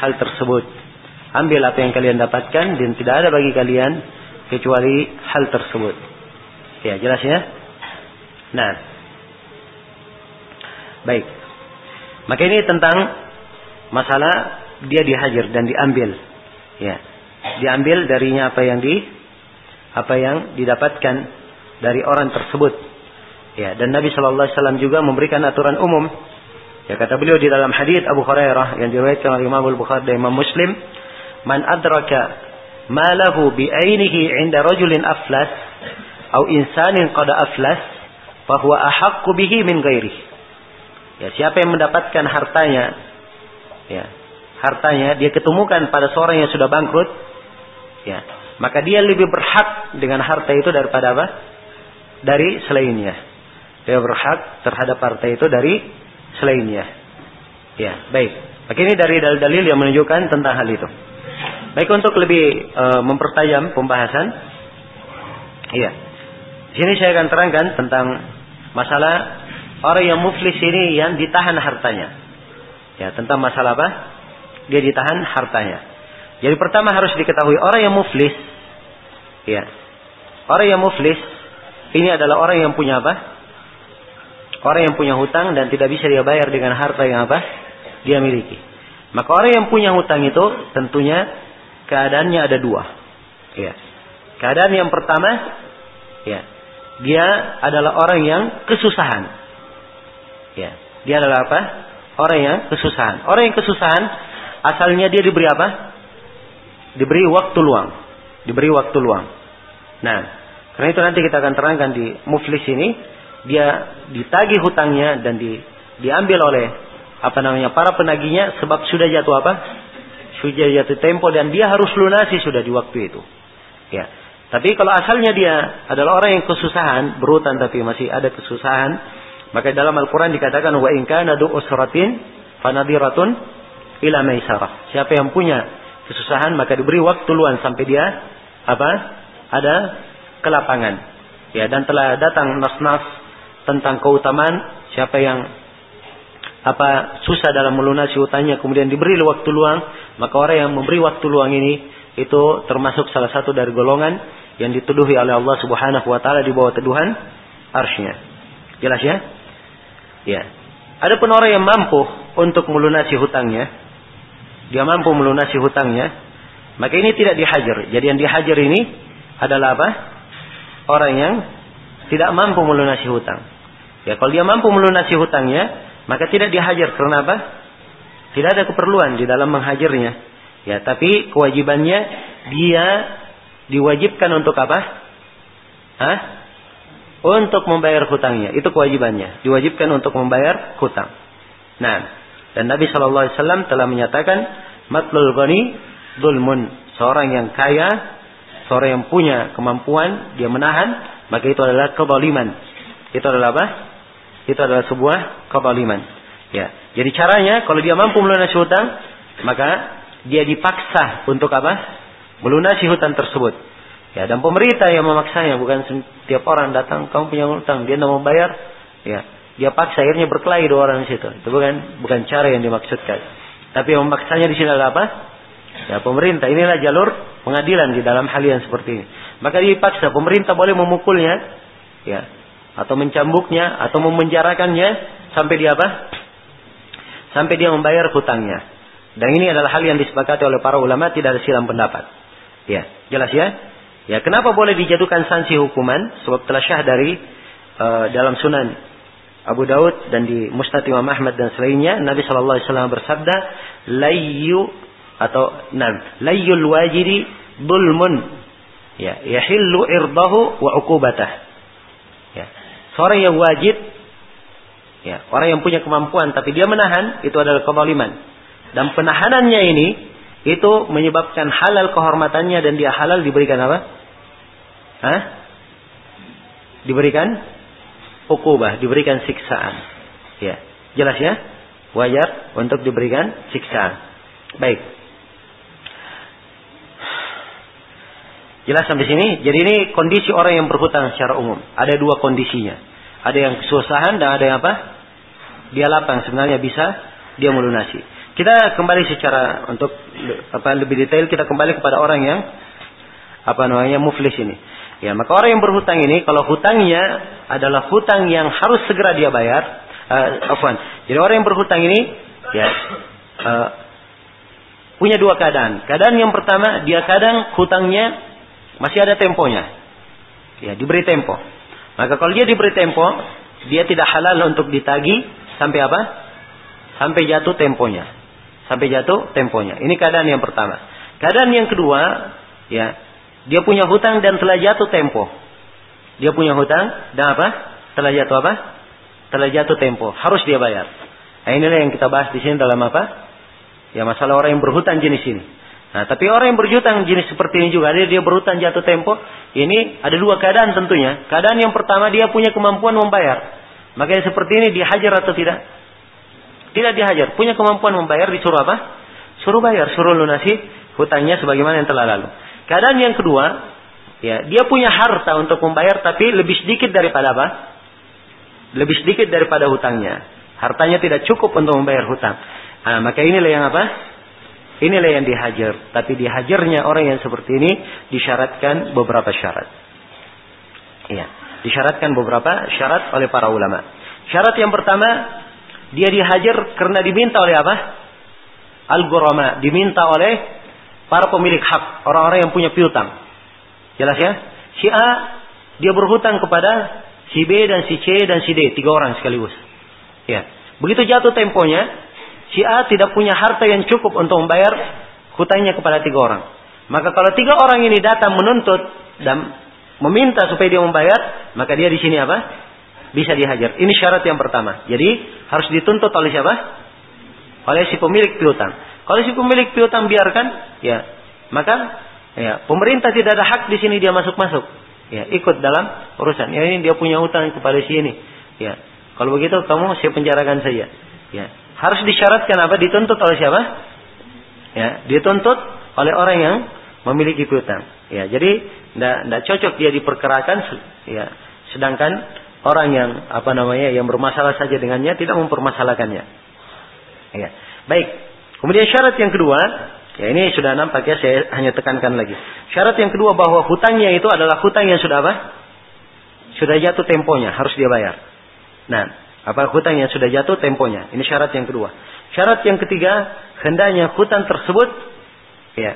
Speaker 1: Hal tersebut. Ambil apa yang kalian dapatkan dan tidak ada bagi kalian kecuali hal tersebut. Ya, jelas ya? Nah. Baik. Maka ini tentang masalah dia dihajar dan diambil. Ya. Diambil darinya apa yang di apa yang didapatkan dari orang tersebut. Ya, dan Nabi Shallallahu alaihi wasallam juga memberikan aturan umum. Ya kata beliau di dalam hadis Abu Hurairah yang diriwayatkan oleh Imam Al-Bukhari dan Imam Muslim, man adraka ma lahu bi ainihi 'inda rajulin aflas atau insanin qad aflas huwa ahaqqu bihi min ghairi. Ya, siapa yang mendapatkan hartanya ya, hartanya dia ketemukan pada seorang yang sudah bangkrut ya, maka dia lebih berhak dengan harta itu daripada apa? Dari selainnya. Dia berhak terhadap harta itu dari selainnya. Ya, baik. Maka ini dari dalil-dalil yang menunjukkan tentang hal itu. Baik untuk lebih e, mempertajam pembahasan. Iya. Di sini saya akan terangkan tentang masalah orang yang muflis ini yang ditahan hartanya. Ya, tentang masalah apa? Dia ditahan hartanya. Jadi pertama harus diketahui orang yang muflis ya. Orang yang muflis ini adalah orang yang punya apa? Orang yang punya hutang dan tidak bisa dia bayar dengan harta yang apa? Dia miliki. Maka orang yang punya hutang itu tentunya keadaannya ada dua. Ya. Keadaan yang pertama, ya, dia adalah orang yang kesusahan. Ya, dia adalah apa? Orang yang kesusahan. Orang yang kesusahan asalnya dia diberi apa? Diberi waktu luang. Diberi waktu luang. Nah, karena itu nanti kita akan terangkan di muflis ini, dia ditagih hutangnya dan di, diambil oleh apa namanya para penagihnya sebab sudah jatuh apa? Sudah jatuh tempo dan dia harus lunasi sudah di waktu itu. Ya. Tapi kalau asalnya dia adalah orang yang kesusahan, berhutang tapi masih ada kesusahan, maka dalam Al-Qur'an dikatakan wa in kana du usratin fanadiratun ila maisarah. Siapa yang punya kesusahan maka diberi waktu luang sampai dia apa? Ada kelapangan. Ya, dan telah datang nas-nas tentang keutamaan siapa yang apa susah dalam melunasi hutangnya kemudian diberi waktu luang maka orang yang memberi waktu luang ini itu termasuk salah satu dari golongan yang dituduhi oleh Allah Subhanahu wa taala di bawah tuduhan arsy Jelas ya? Ya. ada pun orang yang mampu untuk melunasi hutangnya, dia mampu melunasi hutangnya, maka ini tidak dihajar. Jadi yang dihajar ini adalah apa? Orang yang tidak mampu melunasi hutang. Ya kalau dia mampu melunasi hutangnya, maka tidak dihajar karena apa? Tidak ada keperluan di dalam menghajarnya. Ya, tapi kewajibannya dia diwajibkan untuk apa? Hah? Untuk membayar hutangnya. Itu kewajibannya. Diwajibkan untuk membayar hutang. Nah, dan Nabi Shallallahu Alaihi Wasallam telah menyatakan matlul ghani dulmun. Seorang yang kaya, seorang yang punya kemampuan, dia menahan, maka itu adalah kebaliman. Itu adalah apa? Itu adalah sebuah kebaliman. Ya. Jadi caranya kalau dia mampu melunasi hutang, maka dia dipaksa untuk apa? Melunasi hutang tersebut. Ya, dan pemerintah yang memaksanya bukan setiap orang datang kamu punya hutang dia tidak mau bayar, ya dia paksa akhirnya berkelahi dua orang di situ. Itu bukan bukan cara yang dimaksudkan. Tapi yang memaksanya di sini adalah apa? Ya pemerintah inilah jalur pengadilan di dalam hal yang seperti ini. Maka dipaksa pemerintah boleh memukulnya, ya atau mencambuknya atau memenjarakannya sampai dia apa? Sampai dia membayar hutangnya. Dan ini adalah hal yang disepakati oleh para ulama tidak ada silam pendapat. Ya, jelas ya? Ya, kenapa boleh dijatuhkan sanksi hukuman? Sebab telah syah dari uh, dalam Sunan Abu Daud dan di Musnad Imam Ahmad dan selainnya Nabi Shallallahu Alaihi Wasallam bersabda, layu atau nam layul wajiri dulmun ya yahillu irdahu wa uqubatah ya seorang yang wajib ya orang yang punya kemampuan tapi dia menahan itu adalah kezaliman dan penahanannya ini itu menyebabkan halal kehormatannya dan dia halal diberikan apa? Hah? Diberikan ukubah, diberikan siksaan. Ya, jelas ya? Wajar untuk diberikan siksaan. Baik. Jelas sampai sini. Jadi ini kondisi orang yang berhutang secara umum. Ada dua kondisinya. Ada yang kesusahan dan ada yang apa? Dia lapang sebenarnya bisa dia melunasi. Kita kembali secara untuk apa lebih detail kita kembali kepada orang yang apa namanya muflis ini. Ya, maka orang yang berhutang ini kalau hutangnya adalah hutang yang harus segera dia bayar, uh, afwan. Jadi orang yang berhutang ini ya uh, punya dua keadaan. Keadaan yang pertama dia kadang hutangnya masih ada temponya. Ya, diberi tempo. Maka kalau dia diberi tempo, dia tidak halal untuk ditagi sampai apa? Sampai jatuh temponya sampai jatuh temponya. Ini keadaan yang pertama. Keadaan yang kedua, ya, dia punya hutang dan telah jatuh tempo. Dia punya hutang dan apa? Telah jatuh apa? Telah jatuh tempo. Harus dia bayar. Nah, inilah yang kita bahas di sini dalam apa? Ya masalah orang yang berhutang jenis ini. Nah, tapi orang yang berhutang jenis seperti ini juga, dia, dia berhutang jatuh tempo. Ini ada dua keadaan tentunya. Keadaan yang pertama dia punya kemampuan membayar. Makanya seperti ini dihajar atau tidak? Tidak dihajar. Punya kemampuan membayar disuruh apa? Suruh bayar, suruh lunasi hutangnya sebagaimana yang telah lalu. Keadaan yang kedua, ya dia punya harta untuk membayar tapi lebih sedikit daripada apa? Lebih sedikit daripada hutangnya. Hartanya tidak cukup untuk membayar hutang. Nah, maka inilah yang apa? Inilah yang dihajar. Tapi dihajarnya orang yang seperti ini disyaratkan beberapa syarat. Iya, disyaratkan beberapa syarat oleh para ulama. Syarat yang pertama, dia dihajar karena diminta oleh apa? Al-Ghurama. Diminta oleh para pemilik hak. Orang-orang yang punya piutang. Jelas ya? Si A, dia berhutang kepada si B dan si C dan si D. Tiga orang sekaligus. Ya. Begitu jatuh temponya, si A tidak punya harta yang cukup untuk membayar hutangnya kepada tiga orang. Maka kalau tiga orang ini datang menuntut dan meminta supaya dia membayar, maka dia di sini apa? bisa dihajar. Ini syarat yang pertama. Jadi harus dituntut oleh siapa? Oleh si pemilik piutang. Kalau si pemilik piutang biarkan, ya maka ya pemerintah tidak ada hak di sini dia masuk-masuk. Ya ikut dalam urusan. Ya ini dia punya utang kepada si ini. Ya kalau begitu kamu saya penjarakan saja. Ya harus disyaratkan apa? Dituntut oleh siapa? Ya dituntut oleh orang yang memiliki piutang. Ya jadi tidak cocok dia diperkerakan. Ya sedangkan orang yang apa namanya yang bermasalah saja dengannya tidak mempermasalahkannya. Ya. Baik. Kemudian syarat yang kedua, ya ini sudah nampak ya saya hanya tekankan lagi. Syarat yang kedua bahwa hutangnya itu adalah hutang yang sudah apa? Sudah jatuh temponya, harus dia bayar. Nah, Apa hutang yang sudah jatuh temponya. Ini syarat yang kedua. Syarat yang ketiga, hendaknya hutang tersebut ya,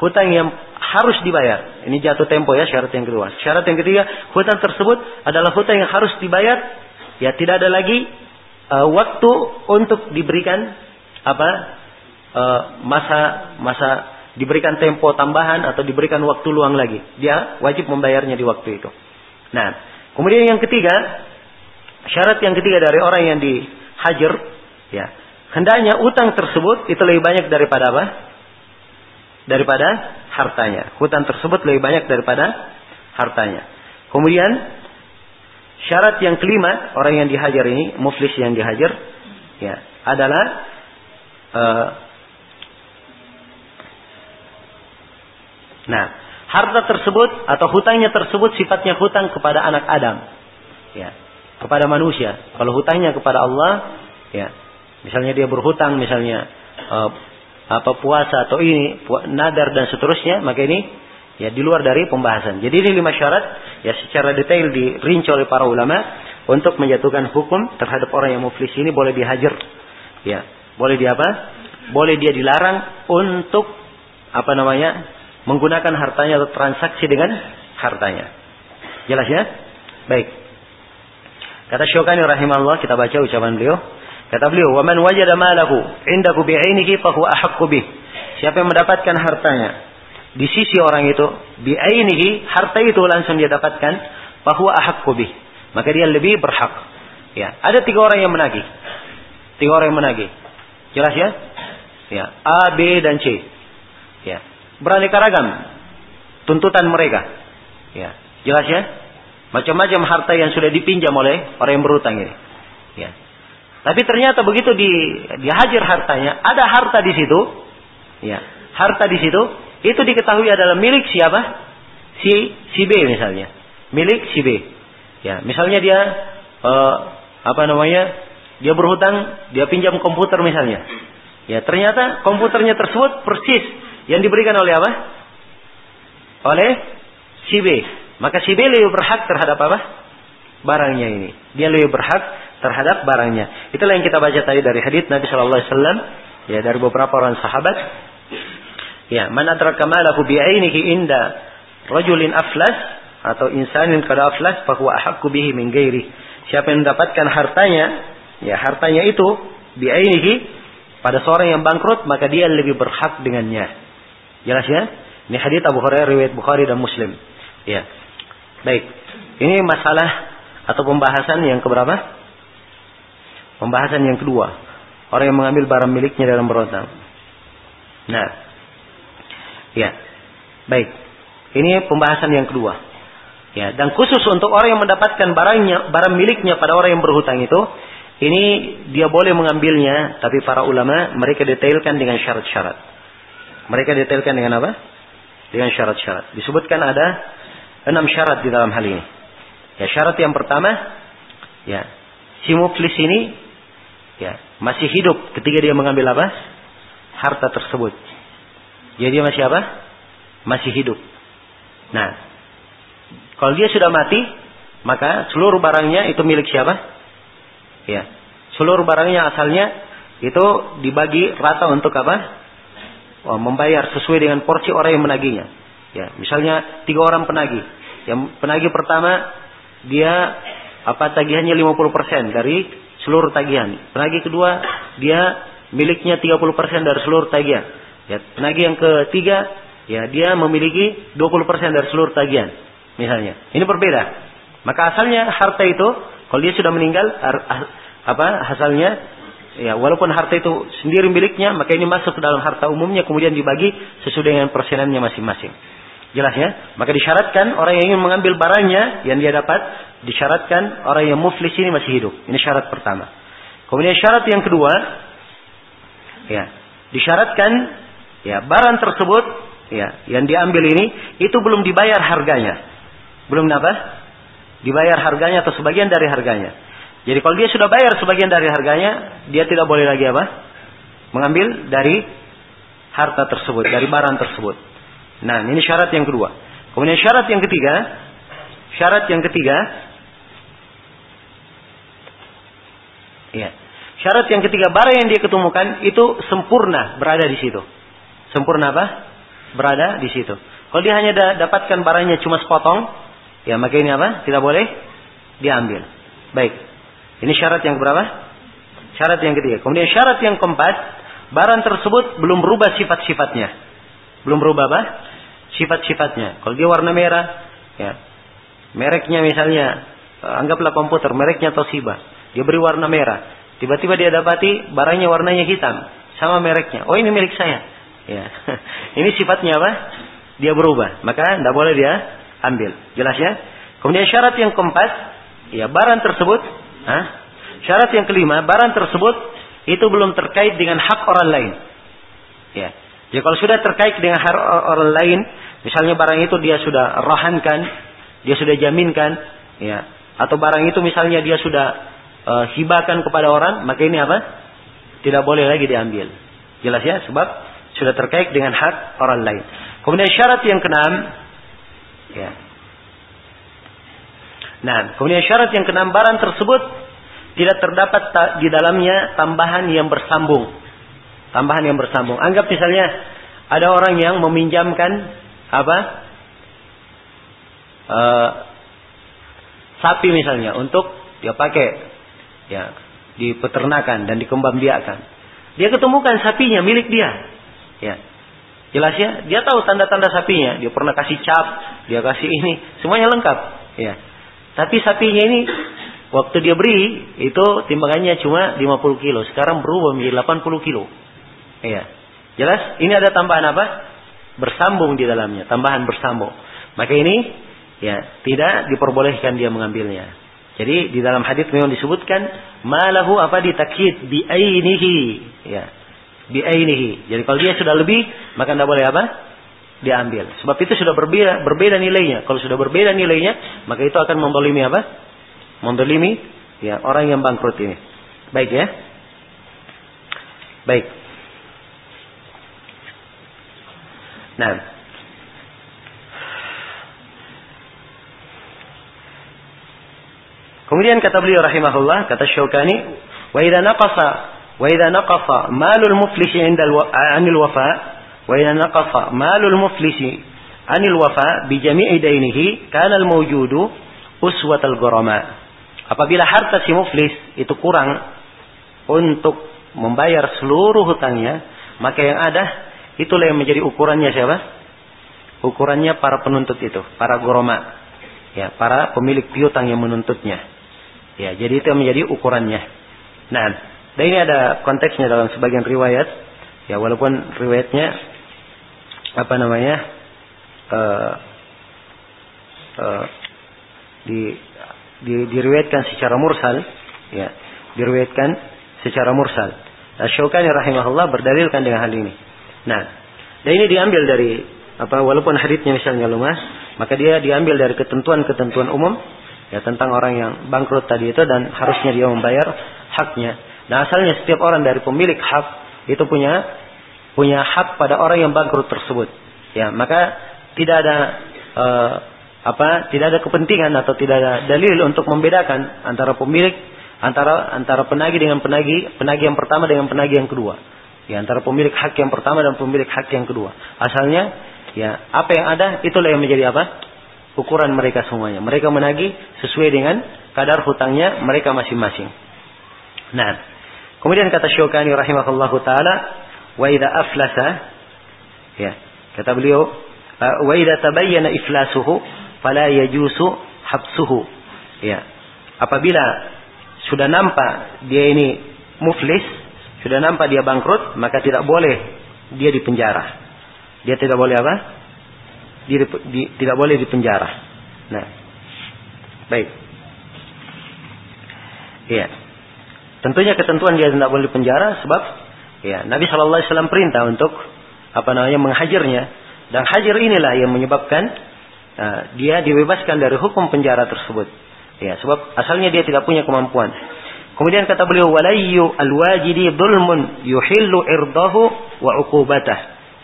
Speaker 1: hutang yang harus dibayar. Ini jatuh tempo ya syarat yang kedua. Syarat yang ketiga, hutang tersebut adalah hutang yang harus dibayar. Ya tidak ada lagi uh, waktu untuk diberikan apa uh, masa masa diberikan tempo tambahan atau diberikan waktu luang lagi. Dia wajib membayarnya di waktu itu. Nah, kemudian yang ketiga, syarat yang ketiga dari orang yang dihajar, ya, hendaknya utang tersebut itu lebih banyak daripada apa? Daripada hartanya. Hutang tersebut lebih banyak daripada hartanya. Kemudian syarat yang kelima orang yang dihajar ini, muflis yang dihajar, ya, adalah uh, Nah, harta tersebut atau hutangnya tersebut sifatnya hutang kepada anak Adam. Ya, kepada manusia. Kalau hutangnya kepada Allah, ya, misalnya dia berhutang misalnya uh, apa puasa atau ini nadar dan seterusnya, maka ini ya di luar dari pembahasan. Jadi ini lima syarat ya secara detail dirinci oleh para ulama untuk menjatuhkan hukum terhadap orang yang muflis ini boleh dihajar. Ya, boleh dia apa? Boleh dia dilarang untuk apa namanya? menggunakan hartanya atau transaksi dengan hartanya. Jelas ya? Baik. Kata Syukani rahimahullah, kita baca ucapan beliau. Kata beliau, "Wa man wajada malahu indahu bi'ainihi fa huwa ahaqqu bih." Siapa yang mendapatkan hartanya di sisi orang itu bi'ainihi, harta itu langsung dia dapatkan, fa huwa ahaqqu bih. Maka dia lebih berhak. Ya, ada tiga orang yang menagih. Tiga orang yang menagih. Jelas ya? Ya, A, B dan C. Ya beraneka ragam tuntutan mereka. Ya, jelas ya? Macam-macam harta yang sudah dipinjam oleh orang yang berutang ini. Ya. Tapi ternyata begitu di dihajar hartanya, ada harta di situ. Ya, harta di situ itu diketahui adalah milik siapa? Si si B misalnya. Milik si B. Ya, misalnya dia uh, apa namanya? Dia berhutang, dia pinjam komputer misalnya. Ya, ternyata komputernya tersebut persis yang diberikan oleh apa? Oleh si B. Maka si B lebih berhak terhadap apa? Barangnya ini. Dia lebih berhak terhadap barangnya. Itulah yang kita baca tadi dari hadits Nabi Shallallahu Alaihi Wasallam. Ya dari beberapa orang sahabat. Ya, mana terkamalahu bi'ainihi inda rajulin aflas atau insanin kada aflas bahwa ahakku bihi min. Siapa yang mendapatkan hartanya, ya hartanya itu bi'ainihi pada seorang yang bangkrut maka dia lebih berhak dengannya. Jelas ya? Ini hadits Abu Hurairah riwayat Bukhari dan Muslim. Ya. Baik. Ini masalah atau pembahasan yang keberapa? Pembahasan yang kedua. Orang yang mengambil barang miliknya dalam berhutang. Nah. Ya. Baik. Ini pembahasan yang kedua. Ya, dan khusus untuk orang yang mendapatkan barangnya, barang miliknya pada orang yang berhutang itu, ini dia boleh mengambilnya, tapi para ulama mereka detailkan dengan syarat-syarat. Mereka detailkan dengan apa? Dengan syarat-syarat. Disebutkan ada enam syarat di dalam hal ini. Ya, syarat yang pertama, ya, si muflis ini ya, masih hidup ketika dia mengambil apa? Harta tersebut. Jadi dia masih apa? Masih hidup. Nah, kalau dia sudah mati, maka seluruh barangnya itu milik siapa? Ya, seluruh barangnya asalnya itu dibagi rata untuk apa? oh, membayar sesuai dengan porsi orang yang menagihnya. Ya, misalnya tiga orang penagih. Yang penagih pertama dia apa tagihannya 50% dari seluruh tagihan. Penagih kedua dia miliknya 30% dari seluruh tagihan. Ya, penagih yang ketiga ya dia memiliki 20% dari seluruh tagihan. Misalnya. Ini berbeda. Maka asalnya harta itu kalau dia sudah meninggal apa hasilnya ya walaupun harta itu sendiri miliknya maka ini masuk ke dalam harta umumnya kemudian dibagi sesuai dengan persenannya masing-masing jelas ya? Maka disyaratkan orang yang ingin mengambil barangnya yang dia dapat disyaratkan orang yang muflis ini masih hidup. Ini syarat pertama. Kemudian syarat yang kedua ya disyaratkan ya barang tersebut ya yang diambil ini itu belum dibayar harganya. Belum apa? Dibayar harganya atau sebagian dari harganya. Jadi kalau dia sudah bayar sebagian dari harganya, dia tidak boleh lagi apa? Mengambil dari harta tersebut, dari barang tersebut. Nah, ini syarat yang kedua. Kemudian syarat yang ketiga, syarat yang ketiga, Ya. Syarat yang ketiga, barang yang dia ketemukan itu sempurna berada di situ. Sempurna apa? Berada di situ. Kalau dia hanya dapatkan barangnya cuma sepotong, ya maka ini apa? Tidak boleh diambil. Baik. Ini syarat yang berapa? Syarat yang ketiga. Kemudian syarat yang keempat, barang tersebut belum berubah sifat-sifatnya. Belum berubah apa? Sifat-sifatnya. Kalau dia warna merah, ya. Mereknya misalnya, anggaplah komputer, mereknya Toshiba. Dia beri warna merah. Tiba-tiba dia dapati barangnya warnanya hitam, sama mereknya. Oh ini milik saya. Ya. ini sifatnya apa? Dia berubah. Maka tidak boleh dia ambil. Jelas ya? Kemudian syarat yang keempat, ya barang tersebut, ha? syarat yang kelima, barang tersebut itu belum terkait dengan hak orang lain. Ya. Jadi kalau sudah terkait dengan hak orang lain, misalnya barang itu dia sudah rahankan, dia sudah jaminkan, ya, atau barang itu misalnya dia sudah uh, hibakan kepada orang, maka ini apa? Tidak boleh lagi diambil. Jelas ya, sebab sudah terkait dengan hak orang lain. Kemudian syarat yang keenam, ya. Nah, kemudian syarat yang keenam barang tersebut tidak terdapat di dalamnya tambahan yang bersambung. Tambahan yang bersambung. Anggap misalnya ada orang yang meminjamkan apa? Uh, sapi misalnya untuk dia pakai ya di peternakan dan dikembangbiakan. Dia ketemukan sapinya milik dia. Ya. Jelas ya, dia tahu tanda-tanda sapinya, dia pernah kasih cap, dia kasih ini, semuanya lengkap, ya. Tapi sapinya ini waktu dia beri itu timbangannya cuma 50 kilo, sekarang berubah menjadi 80 kilo. Ya. Jelas? Ini ada tambahan apa? Bersambung di dalamnya, tambahan bersambung. Maka ini ya tidak diperbolehkan dia mengambilnya. Jadi di dalam hadis memang disebutkan malahu apa ditakhid bi ainihi ya. Bi ainihi. Jadi kalau dia sudah lebih maka tidak boleh apa? diambil. Sebab itu sudah berbeda berbeda nilainya. Kalau sudah berbeda nilainya, maka itu akan membolimi apa? Membolimi ya orang yang bangkrut ini. Baik ya. Baik. Nah, Kemudian kata beliau rahimahullah, kata Syaukani, wa idza naqasa wa idza naqasa malul muflisi 'inda 'anil wafa wa idza naqasa malul muflisi 'anil wafa bi jami'i dainihi kana al mawjudu uswatal gharama. Apabila harta si muflis itu kurang untuk membayar seluruh hutangnya, maka yang ada itulah yang menjadi ukurannya siapa? Ukurannya para penuntut itu, para goroma. Ya, para pemilik piutang yang menuntutnya. Ya, jadi itu yang menjadi ukurannya. Nah, dan ini ada konteksnya dalam sebagian riwayat. Ya, walaupun riwayatnya apa namanya uh, uh, di, di diriwayatkan secara mursal, ya, diriwayatkan secara mursal. Asy-Syaukani rahimahullah berdalilkan dengan hal ini. Nah, dan ini diambil dari apa walaupun haditsnya misalnya lemah, maka dia diambil dari ketentuan-ketentuan umum ya tentang orang yang bangkrut tadi itu dan harusnya dia membayar haknya. Nah asalnya setiap orang dari pemilik hak itu punya punya hak pada orang yang bangkrut tersebut. Ya maka tidak ada uh, apa tidak ada kepentingan atau tidak ada dalil untuk membedakan antara pemilik antara antara penagih dengan penagih penagih yang pertama dengan penagih yang kedua. Ya antara pemilik hak yang pertama dan pemilik hak yang kedua. Asalnya ya apa yang ada itulah yang menjadi apa? ukuran mereka semuanya. Mereka menagih sesuai dengan kadar hutangnya mereka masing-masing. Nah, kemudian kata Syukani rahimahullahu taala, wa idza aflasa ya, kata beliau, wa idza tabayyana iflasuhu fala yajusu habsuhu. Ya. Apabila sudah nampak dia ini muflis, sudah nampak dia bangkrut, maka tidak boleh dia dipenjara. Dia tidak boleh apa? di, di, tidak boleh dipenjara. Nah, baik. Iya. Tentunya ketentuan dia tidak boleh dipenjara sebab ya Nabi Shallallahu Alaihi Wasallam perintah untuk apa namanya menghajarnya dan hajar inilah yang menyebabkan uh, dia dibebaskan dari hukum penjara tersebut. Ya, sebab asalnya dia tidak punya kemampuan. Kemudian kata beliau walayyu alwajidi dhulmun yuhillu irdahu wa uqubatah.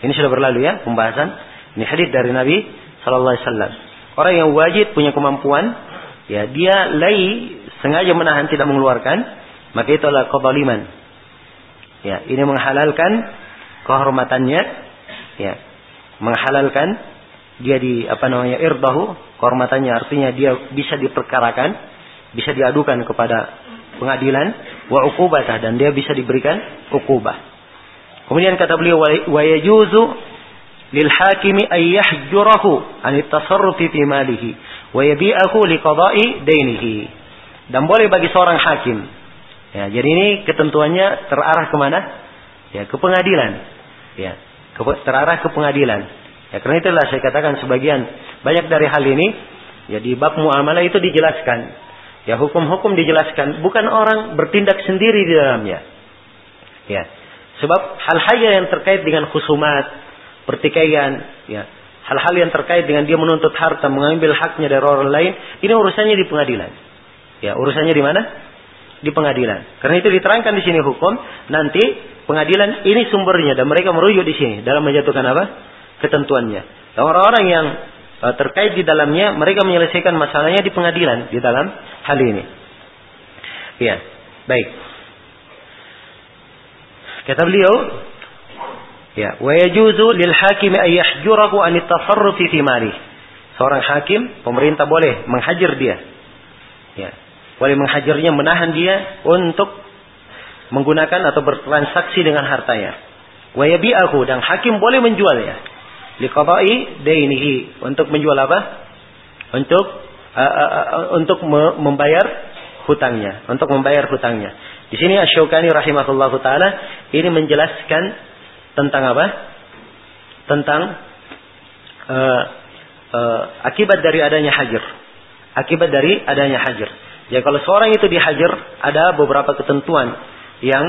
Speaker 1: Ini sudah berlalu ya pembahasan ini hadis dari Nabi Shallallahu Alaihi Wasallam. Orang yang wajib punya kemampuan, ya dia lay sengaja menahan tidak mengeluarkan, maka itu adalah kezaliman. Ya, ini menghalalkan kehormatannya, ya, menghalalkan dia di apa namanya irdahu, kehormatannya artinya dia bisa diperkarakan, bisa diadukan kepada pengadilan wa uqubatah dan dia bisa diberikan ukubah. Kemudian kata beliau wa yajuzu lil hakimi ay yahjurahu an tasarrufi fi malihi wa yabi'ahu li qada'i dainihi. Dan boleh bagi seorang hakim Ya, jadi ini ketentuannya terarah ke mana? Ya, ke pengadilan. Ya, ke, terarah ke pengadilan. Ya, karena itulah saya katakan sebagian banyak dari hal ini ya di bab muamalah itu dijelaskan. Ya, hukum-hukum dijelaskan, bukan orang bertindak sendiri di dalamnya. Ya. Sebab hal-hal yang terkait dengan khusumat, pertikaian, ya, hal-hal yang terkait dengan dia menuntut harta, mengambil haknya dari orang lain, ini urusannya di pengadilan. Ya, urusannya di mana? di pengadilan. Karena itu diterangkan di sini hukum, nanti pengadilan ini sumbernya dan mereka merujuk di sini dalam menjatuhkan apa? ketentuannya. Orang-orang yang terkait di dalamnya mereka menyelesaikan masalahnya di pengadilan di dalam hal ini. Ya, baik. Kata beliau, ya, wa yajuzu lil hakim an at-tasarrufi fi mali. Seorang hakim, pemerintah boleh menghajar dia. Ya, boleh menghajarnya, menahan dia untuk menggunakan atau bertransaksi dengan hartanya. Wa yabi'ahu dan hakim boleh menjualnya. Liqada'i dainihi untuk menjual apa? Untuk uh, uh, uh, untuk membayar hutangnya, untuk membayar hutangnya. Di sini Asy-Syaukani rahimahullah taala ini menjelaskan tentang apa? Tentang uh, uh, akibat dari adanya hajar. Akibat dari adanya hajar. Ya kalau seorang itu dihajar ada beberapa ketentuan yang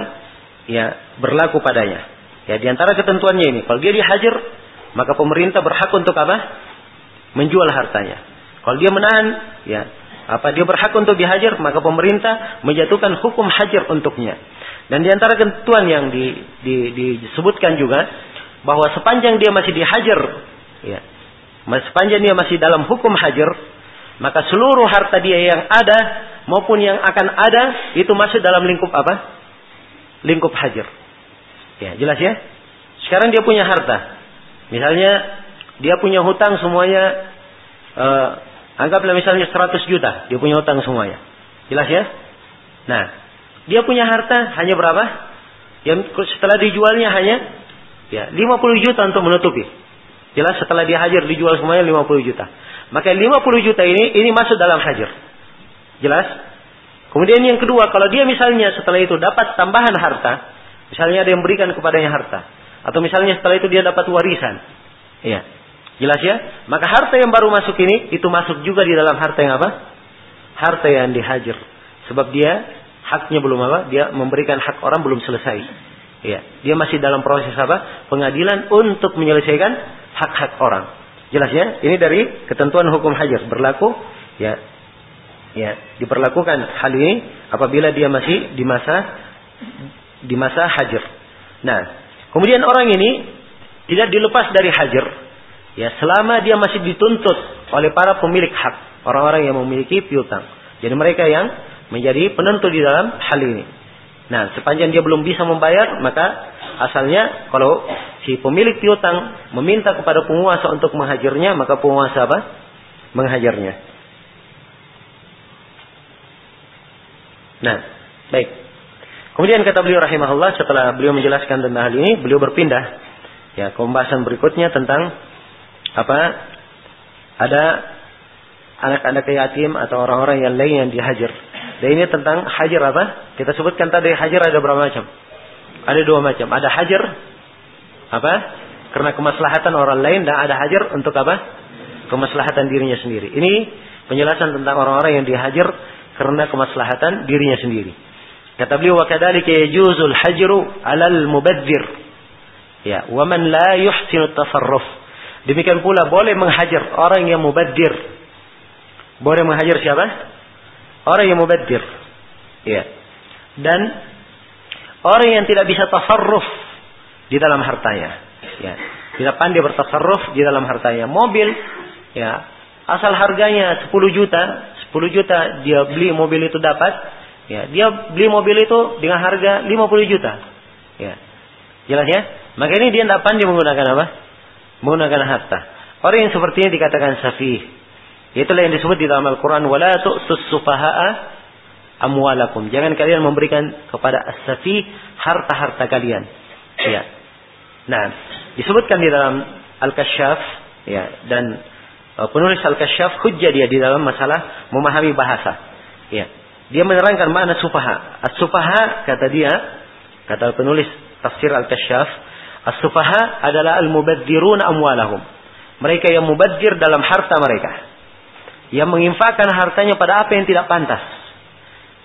Speaker 1: ya berlaku padanya. Ya di antara ketentuannya ini, kalau dia dihajar maka pemerintah berhak untuk apa? Menjual hartanya. Kalau dia menahan, ya apa dia berhak untuk dihajar maka pemerintah menjatuhkan hukum hajar untuknya. Dan di antara ketentuan yang di, di, disebutkan juga bahwa sepanjang dia masih dihajar, ya, sepanjang dia masih dalam hukum hajar, maka seluruh harta dia yang ada maupun yang akan ada itu masuk dalam lingkup apa? Lingkup hajar. Ya, jelas ya? Sekarang dia punya harta. Misalnya dia punya hutang semuanya uh, anggaplah misalnya 100 juta, dia punya hutang semuanya. Jelas ya? Nah, dia punya harta hanya berapa? Yang setelah dijualnya hanya ya 50 juta untuk menutupi. Jelas setelah dia hajar dijual semuanya 50 juta. Maka 50 juta ini ini masuk dalam hajar. Jelas? Kemudian yang kedua, kalau dia misalnya setelah itu dapat tambahan harta, misalnya ada yang berikan kepadanya harta, atau misalnya setelah itu dia dapat warisan, iya, jelas ya? Maka harta yang baru masuk ini itu masuk juga di dalam harta yang apa? Harta yang dihajar, sebab dia haknya belum apa? Dia memberikan hak orang belum selesai. Iya, dia masih dalam proses apa? Pengadilan untuk menyelesaikan hak-hak orang. Jelas ya? Ini dari ketentuan hukum hajar berlaku ya ya diperlakukan hal ini apabila dia masih di masa di masa hajar. Nah, kemudian orang ini tidak dilepas dari hajar ya selama dia masih dituntut oleh para pemilik hak, orang-orang yang memiliki piutang. Jadi mereka yang menjadi penentu di dalam hal ini. Nah, sepanjang dia belum bisa membayar, maka asalnya kalau si pemilik piutang meminta kepada penguasa untuk menghajarnya, maka penguasa apa? Menghajarnya. Nah, baik. Kemudian kata beliau rahimahullah setelah beliau menjelaskan tentang hal ini, beliau berpindah ya ke pembahasan berikutnya tentang apa? Ada anak-anak yatim atau orang-orang yang lain yang dihajar. Dan ini tentang hajar apa? Kita sebutkan tadi hajar ada berapa macam? Ada dua macam. Ada hajar apa? Karena kemaslahatan orang lain dan ada hajar untuk apa? Kemaslahatan dirinya sendiri. Ini penjelasan tentang orang-orang yang dihajar karena kemaslahatan dirinya sendiri. Kata beliau wa kadzalika yajuzul hajru 'alal mubadzir. Ya, wa man la yuhsinu tasarruf. Demikian pula boleh menghajar orang yang mubadzir. Boleh menghajar siapa? Orang yang mubadzir. Ya. Dan orang yang tidak bisa tasarruf di dalam hartanya. Ya. Tidak pandai bertasarruf di dalam hartanya. Mobil, ya, asal harganya 10 juta, 10 juta dia beli mobil itu dapat, Ya, dia beli mobil itu dengan harga 50 juta. Ya. Jelas ya? Maka ini dia tidak pandai menggunakan apa? Menggunakan harta. Orang yang seperti ini dikatakan safih. Itulah yang disebut di dalam Al-Quran. Wala tu'tus sufaha'a amwalakum. Jangan kalian memberikan kepada as-safih harta-harta kalian. Ya. Nah, disebutkan di dalam Al-Kasyaf. Ya. Dan uh, penulis Al-Kasyaf hujjah dia di dalam masalah memahami bahasa. Ya. Dia menerangkan mana sufaha. As-sufaha kata dia, kata penulis tafsir Al-Kasyaf, as-sufaha adalah al-mubadzirun amwalahum. Mereka yang mubadzir dalam harta mereka. Yang menginfakkan hartanya pada apa yang tidak pantas.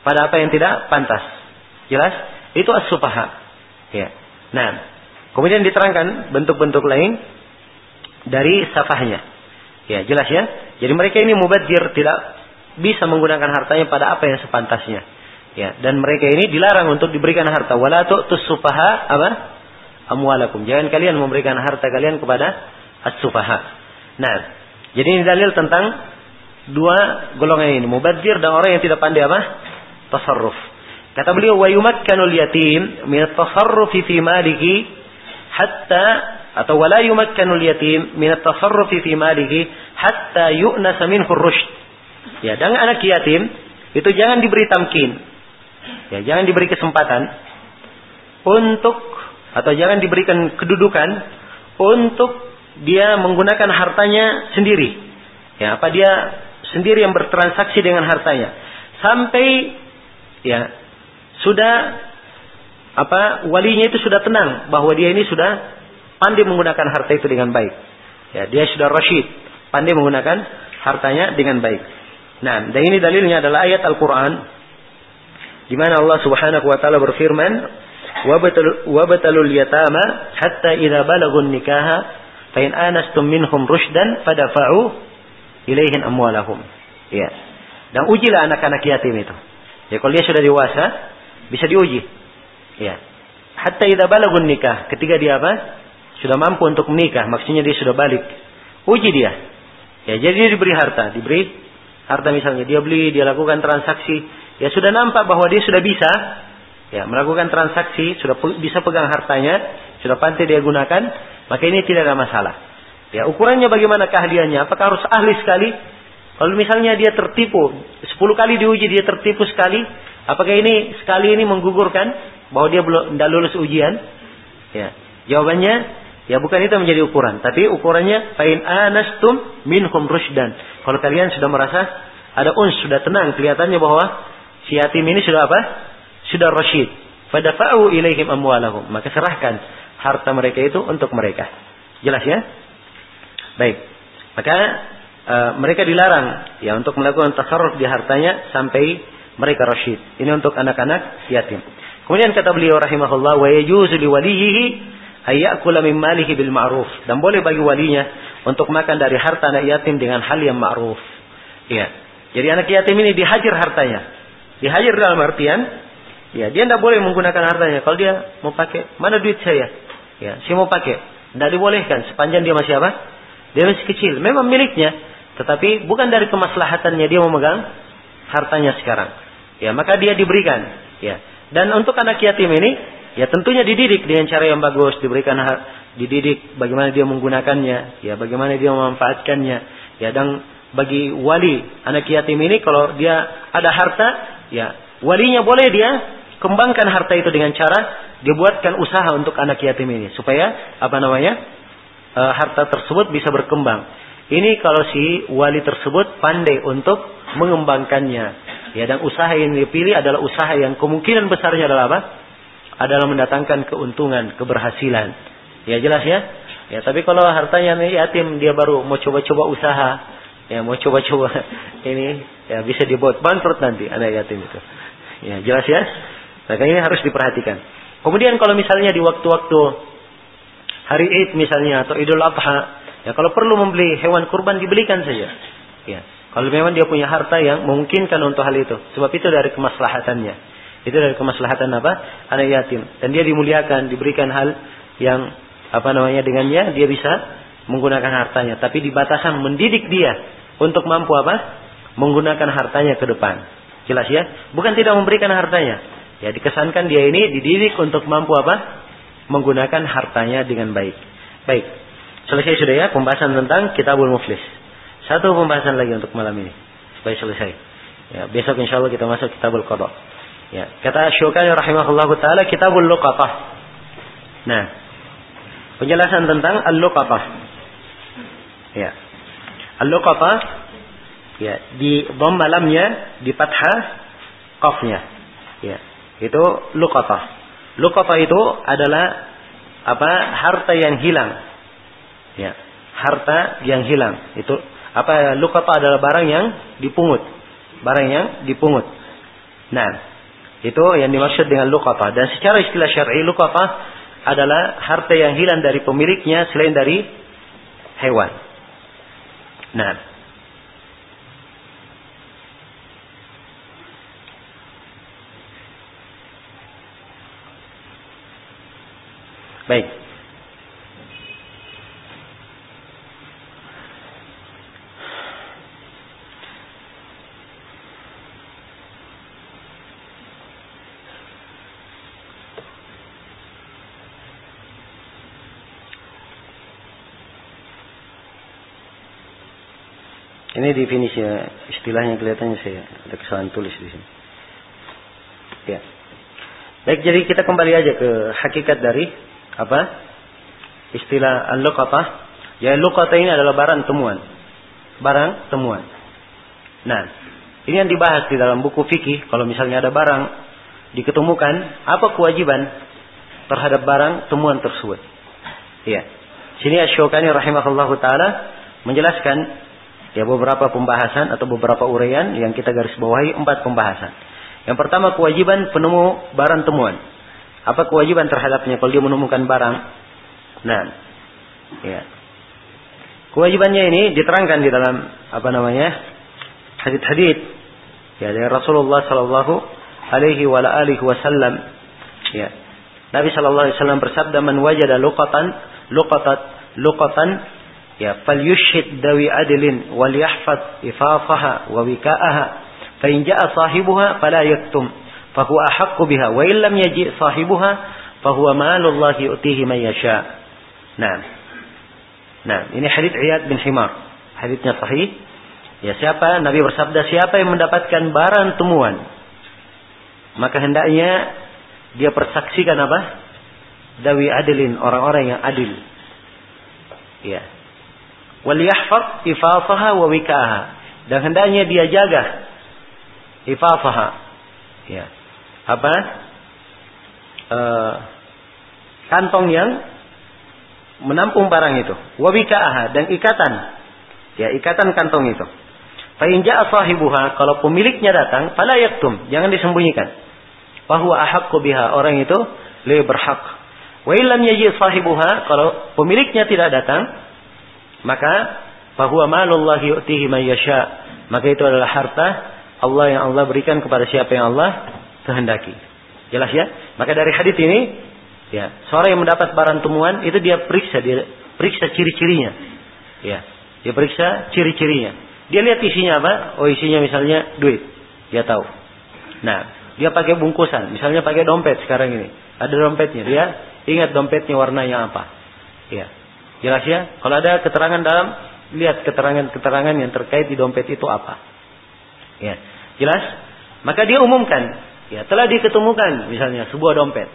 Speaker 1: Pada apa yang tidak pantas. Jelas? Itu as-sufaha. Ya. Nah, kemudian diterangkan bentuk-bentuk lain dari safahnya. Ya, jelas ya. Jadi mereka ini mubadzir tidak bisa menggunakan hartanya pada apa yang sepantasnya. Ya, dan mereka ini dilarang untuk diberikan harta. Wala tu'tus apa? Amwalakum. Jangan kalian memberikan harta kalian kepada as-sufaha. Nah, jadi ini dalil tentang dua golongan ini, mubadzir dan orang yang tidak pandai apa? Tasarruf. Kata beliau, "Wa yumakkanul yatim min at-tasarrufi fi malihi hatta atau wala yumakkanul yatim min at-tasarrufi fi malihi hatta yu'nasa minhu rushd." Ya, dan anak yatim itu jangan diberi tamkin. Ya, jangan diberi kesempatan untuk atau jangan diberikan kedudukan untuk dia menggunakan hartanya sendiri. Ya, apa dia sendiri yang bertransaksi dengan hartanya sampai ya sudah apa walinya itu sudah tenang bahwa dia ini sudah pandai menggunakan harta itu dengan baik. Ya, dia sudah rasyid, pandai menggunakan hartanya dengan baik. Nah, dan ini dalilnya adalah ayat Al-Quran. Di mana Allah subhanahu wa ta'ala berfirman, وَبَتَلُوا الْيَتَامَ حَتَّى إِذَا بَلَغُوا النِّكَاهَ فَإِنْ آنَسْتُمْ مِنْهُمْ رُشْدًا فَدَفَعُوا إِلَيْهِنْ أَمْوَالَهُمْ Ya. Dan ujilah anak-anak yatim itu. Ya, kalau dia sudah dewasa, bisa diuji. Ya. Hatta idza balagun nikah, ketika dia apa? Sudah mampu untuk menikah, maksudnya dia sudah balik. Uji dia. Ya, jadi dia diberi harta, diberi harta misalnya dia beli, dia lakukan transaksi, ya sudah nampak bahwa dia sudah bisa ya melakukan transaksi, sudah bisa pegang hartanya, sudah pandai dia gunakan, maka ini tidak ada masalah. Ya, ukurannya bagaimana keahliannya? Apakah harus ahli sekali? Kalau misalnya dia tertipu, 10 kali diuji dia tertipu sekali, apakah ini sekali ini menggugurkan bahwa dia belum tidak lulus ujian? Ya, jawabannya Ya bukan itu menjadi ukuran, tapi ukurannya fa'in anastum minhum rushdan. Kalau kalian sudah merasa ada uns, sudah tenang, kelihatannya bahwa si yatim ini sudah apa? Sudah rasyid. Fadafa'u ilaihim amwalahum. Maka serahkan harta mereka itu untuk mereka. Jelas ya? Baik. Maka uh, mereka dilarang ya untuk melakukan tasarruf di hartanya sampai mereka rasyid. Ini untuk anak-anak yatim. Kemudian kata beliau rahimahullah wa yajuzu liwalihi ayyakula min malihi bil ma'ruf dan boleh bagi walinya untuk makan dari harta anak yatim dengan hal yang ma'ruf. Ya. Jadi anak yatim ini dihajar hartanya. Dihajar dalam artian ya dia tidak boleh menggunakan hartanya. Kalau dia mau pakai, mana duit saya? Ya, saya mau pakai. Tidak dibolehkan sepanjang dia masih apa? Dia masih kecil. Memang miliknya, tetapi bukan dari kemaslahatannya dia memegang hartanya sekarang. Ya, maka dia diberikan. Ya. Dan untuk anak yatim ini Ya tentunya dididik dengan cara yang bagus, diberikan hak, dididik bagaimana dia menggunakannya, ya bagaimana dia memanfaatkannya. Ya dan bagi wali anak yatim ini kalau dia ada harta, ya walinya boleh dia kembangkan harta itu dengan cara dibuatkan usaha untuk anak yatim ini supaya apa namanya e, harta tersebut bisa berkembang. Ini kalau si wali tersebut pandai untuk mengembangkannya. Ya dan usaha yang dipilih adalah usaha yang kemungkinan besarnya adalah apa? Adalah mendatangkan keuntungan, keberhasilan. Ya jelas ya. Ya tapi kalau hartanya nih yatim dia baru mau coba-coba usaha, ya mau coba-coba ini ya bisa dibuat bangkrut nanti anak yatim itu. Ya jelas ya. Maka ini harus diperhatikan. Kemudian kalau misalnya di waktu-waktu hari Id misalnya atau Idul Adha, ya kalau perlu membeli hewan kurban dibelikan saja. Ya. Kalau memang dia punya harta yang memungkinkan untuk hal itu. Sebab itu dari kemaslahatannya. Itu dari kemaslahatan apa? Anak yatim. Dan dia dimuliakan, diberikan hal yang apa namanya dengannya dia bisa menggunakan hartanya. Tapi di batasan mendidik dia untuk mampu apa? Menggunakan hartanya ke depan. Jelas ya? Bukan tidak memberikan hartanya. Ya dikesankan dia ini dididik untuk mampu apa? Menggunakan hartanya dengan baik. Baik. Selesai sudah ya pembahasan tentang Kitabul Muflis. Satu pembahasan lagi untuk malam ini. Supaya selesai. Ya, besok insya Allah kita masuk Kitabul Qadha. Ya, kata Syukani rahimahullah taala Kitabul Luqatah. Nah, penjelasan tentang Al-Luqatah. Ya. Al-Luqatah ya, di dom malamnya di fathah qafnya. Ya. Itu luqatah. Luqatah itu adalah apa? harta yang hilang. Ya. Harta yang hilang. Itu apa luqatah adalah barang yang dipungut. Barang yang dipungut. Nah, itu yang dimaksud dengan luqatah. Dan secara istilah syar'i luqatah adalah harta yang hilang dari pemiliknya selain dari hewan. Nah, Baik. Ini definisi istilahnya kelihatannya saya ada kesalahan tulis di sini. Ya. Baik, jadi kita kembali aja ke hakikat dari apa? Istilah al-luqatah. Ya luqatah ini adalah barang temuan. Barang temuan. Nah, ini yang dibahas di dalam buku fikih. Kalau misalnya ada barang diketemukan, apa kewajiban terhadap barang temuan tersebut? Ya. Sini Asy-Syaukani rahimahullahu taala menjelaskan ya beberapa pembahasan atau beberapa uraian yang kita garis bawahi empat pembahasan. Yang pertama kewajiban penemu barang temuan. Apa kewajiban terhadapnya kalau dia menemukan barang? Nah, ya. Kewajibannya ini diterangkan di dalam apa namanya? hadits-hadits ya dari Rasulullah sallallahu alaihi wa alihi wasallam. Ya. Nabi sallallahu alaihi wasallam bersabda man wajada luqatan luqatat luqatan ya falyushhid dawi adlin wal yahfaz ifafaha wa wika'aha fa in ja'a sahibuha fala yaktum fahuwa ahaqqu biha wa illam yaji sahibuha fahuwa malullah yu'tihi man yasha. Nah. Nah, ini hadis Iyad bin Himar. Hadisnya sahih. Ya siapa Nabi bersabda siapa yang mendapatkan barang temuan maka hendaknya dia persaksikan apa? Dawi adilin, orang-orang yang adil. Ya. Wal yahfaz ifafaha wa wikaha. Dan hendaknya dia jaga ifafaha. Ya. Apa? E, kantong yang menampung barang itu. Wabikaaha dan ikatan. Ya ikatan kantong itu. Fa'inja sahibuha kalau pemiliknya datang fala yaktum jangan disembunyikan. Bahwa ahakku biha orang itu lebih berhak. Wa illam yaji sahibuha kalau pemiliknya tidak datang maka bahwa malullahi yu'tihi man yasha maka itu adalah harta Allah yang Allah berikan kepada siapa yang Allah kehendaki. Jelas ya? Maka dari hadis ini, ya, seorang yang mendapat barang temuan itu dia periksa, dia periksa ciri-cirinya. Ya, dia periksa ciri-cirinya. Dia lihat isinya apa? Oh, isinya misalnya duit. Dia tahu. Nah, dia pakai bungkusan, misalnya pakai dompet sekarang ini. Ada dompetnya, dia ingat dompetnya warnanya apa. Ya. Jelas ya? Kalau ada keterangan dalam lihat keterangan-keterangan yang terkait di dompet itu apa. Ya. Jelas? Maka dia umumkan Ya, telah diketemukan misalnya sebuah dompet.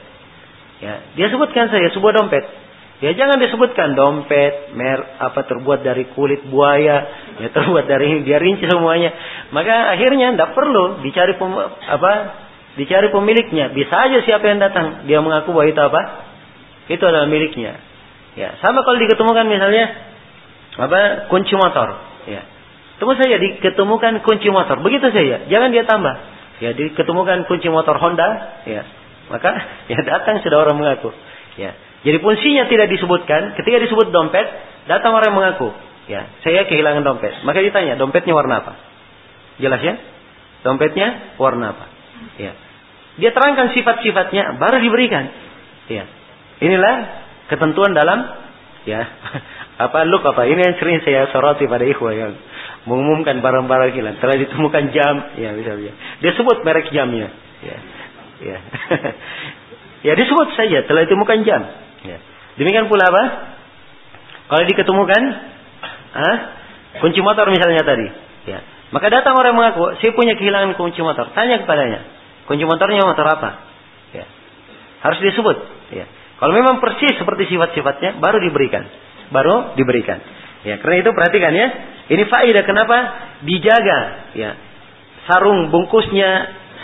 Speaker 1: Ya, dia sebutkan saya sebuah dompet. Ya jangan disebutkan dompet, mer apa terbuat dari kulit buaya, ya terbuat dari dia rinci semuanya. Maka akhirnya tidak perlu dicari pem, apa dicari pemiliknya. Bisa aja siapa yang datang dia mengaku bahwa itu apa? Itu adalah miliknya. Ya, sama kalau diketemukan misalnya apa kunci motor, ya. Temu saja diketemukan kunci motor, begitu saja. Jangan dia tambah ya diketemukan kunci motor Honda, ya maka ya datang sudah orang mengaku. Ya, jadi fungsinya tidak disebutkan. Ketika disebut dompet, datang orang mengaku. Ya, saya kehilangan dompet. Maka ditanya, dompetnya warna apa? Jelas ya? Dompetnya warna apa? Ya. Dia terangkan sifat-sifatnya, baru diberikan. Ya. Inilah ketentuan dalam ya apa look apa ini yang sering saya soroti pada ikhwah yang mengumumkan barang-barang hilang. Telah ditemukan jam, ya misalnya. Dia sebut merek jamnya. Ya. Ya. ya disebut saja telah ditemukan jam. Ya. Demikian pula apa? Kalau diketemukan ah, kunci motor misalnya tadi. Ya. Maka datang orang mengaku, saya punya kehilangan kunci motor. Tanya kepadanya, kunci motornya motor apa? Ya. Harus disebut. Ya. Kalau memang persis seperti sifat-sifatnya, baru diberikan. Baru diberikan. Ya, karena itu perhatikan ya. Ini faedah kenapa dijaga ya. Sarung bungkusnya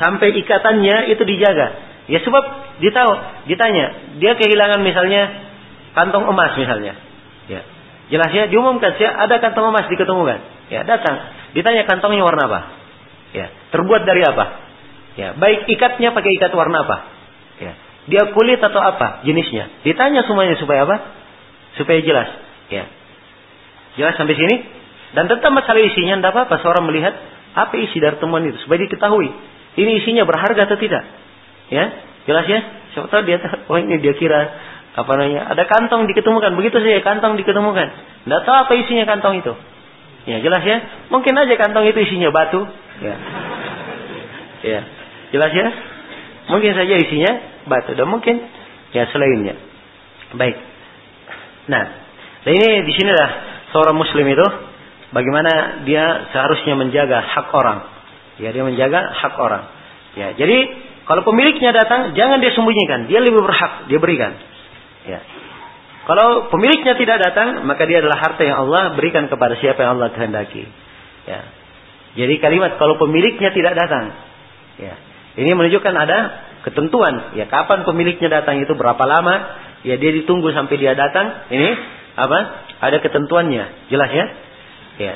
Speaker 1: sampai ikatannya itu dijaga. Ya sebab ditahu, ditanya, dia kehilangan misalnya kantong emas misalnya. Ya. Jelas ya, diumumkan sih ada kantong emas diketemukan. Ya, datang, ditanya kantongnya warna apa? Ya, terbuat dari apa? Ya, baik ikatnya pakai ikat warna apa? Ya. Dia kulit atau apa jenisnya? Ditanya semuanya supaya apa? Supaya jelas. Ya. Jelas sampai sini? Dan tentang masalah isinya, tidak apa-apa seorang melihat apa isi dari temuan itu supaya diketahui ini isinya berharga atau tidak. Ya, jelas ya. Siapa tahu dia oh ini dia kira apa namanya ada kantong diketemukan begitu saja kantong diketemukan tidak tahu apa isinya kantong itu ya jelas ya mungkin aja kantong itu isinya batu ya ya jelas ya mungkin saja isinya batu dan mungkin ya selainnya baik nah ini di sinilah seorang muslim itu bagaimana dia seharusnya menjaga hak orang. Ya, dia menjaga hak orang. Ya, jadi kalau pemiliknya datang, jangan dia sembunyikan. Dia lebih berhak, dia berikan. Ya. Kalau pemiliknya tidak datang, maka dia adalah harta yang Allah berikan kepada siapa yang Allah kehendaki. Ya. Jadi kalimat kalau pemiliknya tidak datang, ya. Ini menunjukkan ada ketentuan. Ya, kapan pemiliknya datang itu berapa lama? Ya, dia ditunggu sampai dia datang. Ini apa? Ada ketentuannya, jelas ya? Ya.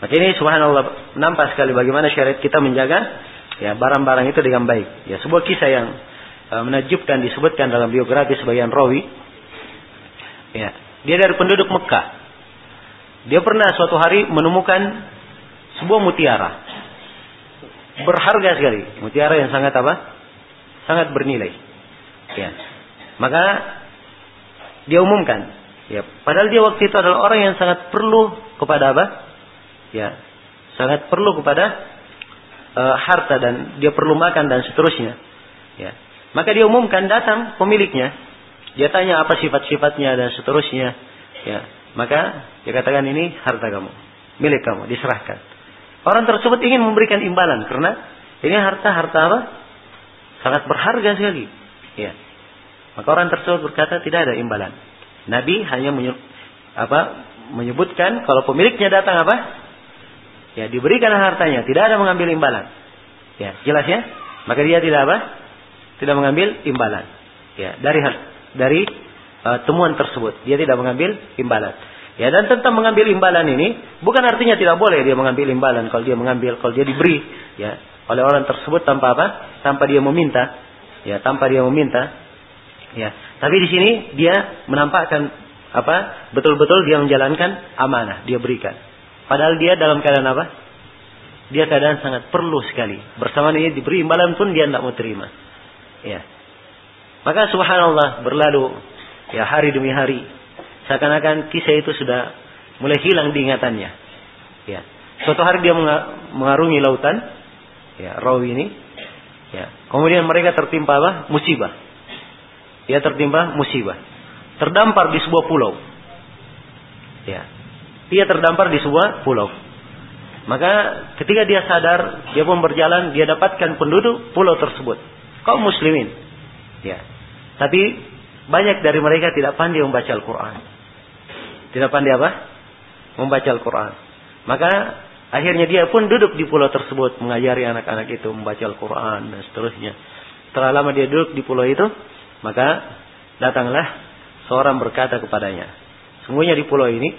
Speaker 1: Maka ini subhanallah nampak sekali bagaimana syariat kita menjaga ya barang-barang itu dengan baik. Ya, sebuah kisah yang uh, menakjubkan disebutkan dalam biografi sebagian rawi. Ya, dia dari penduduk Mekah. Dia pernah suatu hari menemukan sebuah mutiara. Berharga sekali. Mutiara yang sangat apa? Sangat bernilai. Ya. Maka dia umumkan Ya, padahal dia waktu itu adalah orang yang sangat perlu kepada apa? Ya, sangat perlu kepada uh, harta dan dia perlu makan dan seterusnya. Ya. Maka dia umumkan datang pemiliknya. Dia tanya apa sifat-sifatnya dan seterusnya. Ya. Maka dia katakan ini harta kamu, milik kamu, diserahkan. Orang tersebut ingin memberikan imbalan karena ini harta-harta apa? Sangat berharga sekali. Ya. Maka orang tersebut berkata tidak ada imbalan. Nabi hanya menyebut, apa, menyebutkan kalau pemiliknya datang apa? Ya diberikan hartanya, tidak ada mengambil imbalan. Ya jelas ya. Maka dia tidak apa? Tidak mengambil imbalan. Ya dari dari uh, temuan tersebut dia tidak mengambil imbalan. Ya dan tentang mengambil imbalan ini bukan artinya tidak boleh dia mengambil imbalan kalau dia mengambil kalau dia diberi ya oleh orang tersebut tanpa apa? Tanpa dia meminta. Ya tanpa dia meminta. Ya tapi di sini dia menampakkan apa? Betul-betul dia menjalankan amanah, dia berikan. Padahal dia dalam keadaan apa? Dia keadaan sangat perlu sekali. Bersama ini diberi imbalan pun dia tidak mau terima. Ya. Maka subhanallah berlalu ya hari demi hari. Seakan-akan kisah itu sudah mulai hilang diingatannya. Ya. Suatu hari dia mengarungi lautan, ya, rawi ini. Ya. Kemudian mereka tertimpa apa? Musibah dia tertimpa musibah. Terdampar di sebuah pulau. Ya. Dia terdampar di sebuah pulau. Maka ketika dia sadar, dia pun berjalan, dia dapatkan penduduk pulau tersebut. Kaum muslimin. Ya. Tapi banyak dari mereka tidak pandai membaca Al-Quran. Tidak pandai apa? Membaca Al-Quran. Maka akhirnya dia pun duduk di pulau tersebut. Mengajari anak-anak itu membaca Al-Quran dan seterusnya. Setelah lama dia duduk di pulau itu. Maka datanglah seorang berkata kepadanya, sungguhnya di pulau ini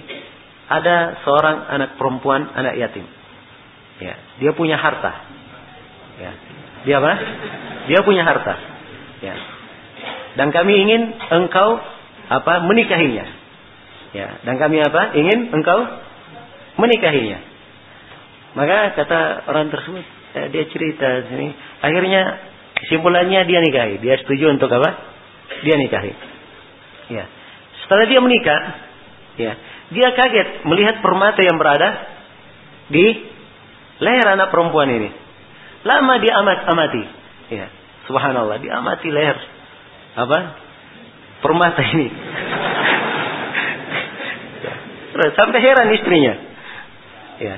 Speaker 1: ada seorang anak perempuan, anak yatim. Ya, dia punya harta. Ya. Dia apa? Dia punya harta. Ya. Dan kami ingin engkau apa? menikahinya. Ya, dan kami apa? Ingin engkau menikahinya. Maka kata orang tersebut, eh, dia cerita sini, akhirnya kesimpulannya dia nikahi. Dia setuju untuk apa? dia nikahi. Ya. Setelah dia menikah, ya, dia kaget melihat permata yang berada di leher anak perempuan ini. Lama dia amat amati. Ya, subhanallah, dia amati leher apa? Permata ini. Sampai heran istrinya. Ya.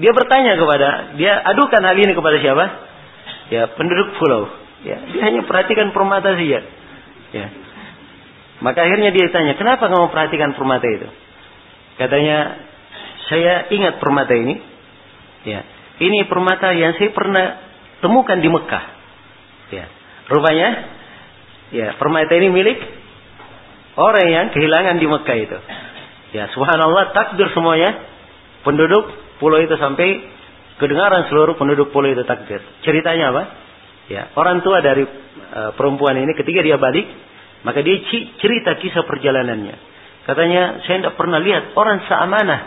Speaker 1: Dia bertanya kepada, dia adukan hal ini kepada siapa? Ya, penduduk pulau. Ya, dia hanya perhatikan permata saja. Ya. Maka akhirnya dia tanya, kenapa kamu perhatikan permata itu? Katanya, saya ingat permata ini. Ya, ini permata yang saya pernah temukan di Mekah. Ya, rupanya, ya permata ini milik orang yang kehilangan di Mekah itu. Ya, subhanallah takdir semuanya penduduk pulau itu sampai kedengaran seluruh penduduk pulau itu takdir. Ceritanya apa? Ya, orang tua dari uh, perempuan ini ketika dia balik, maka dia cerita kisah perjalanannya. Katanya, saya tidak pernah lihat orang seamanah,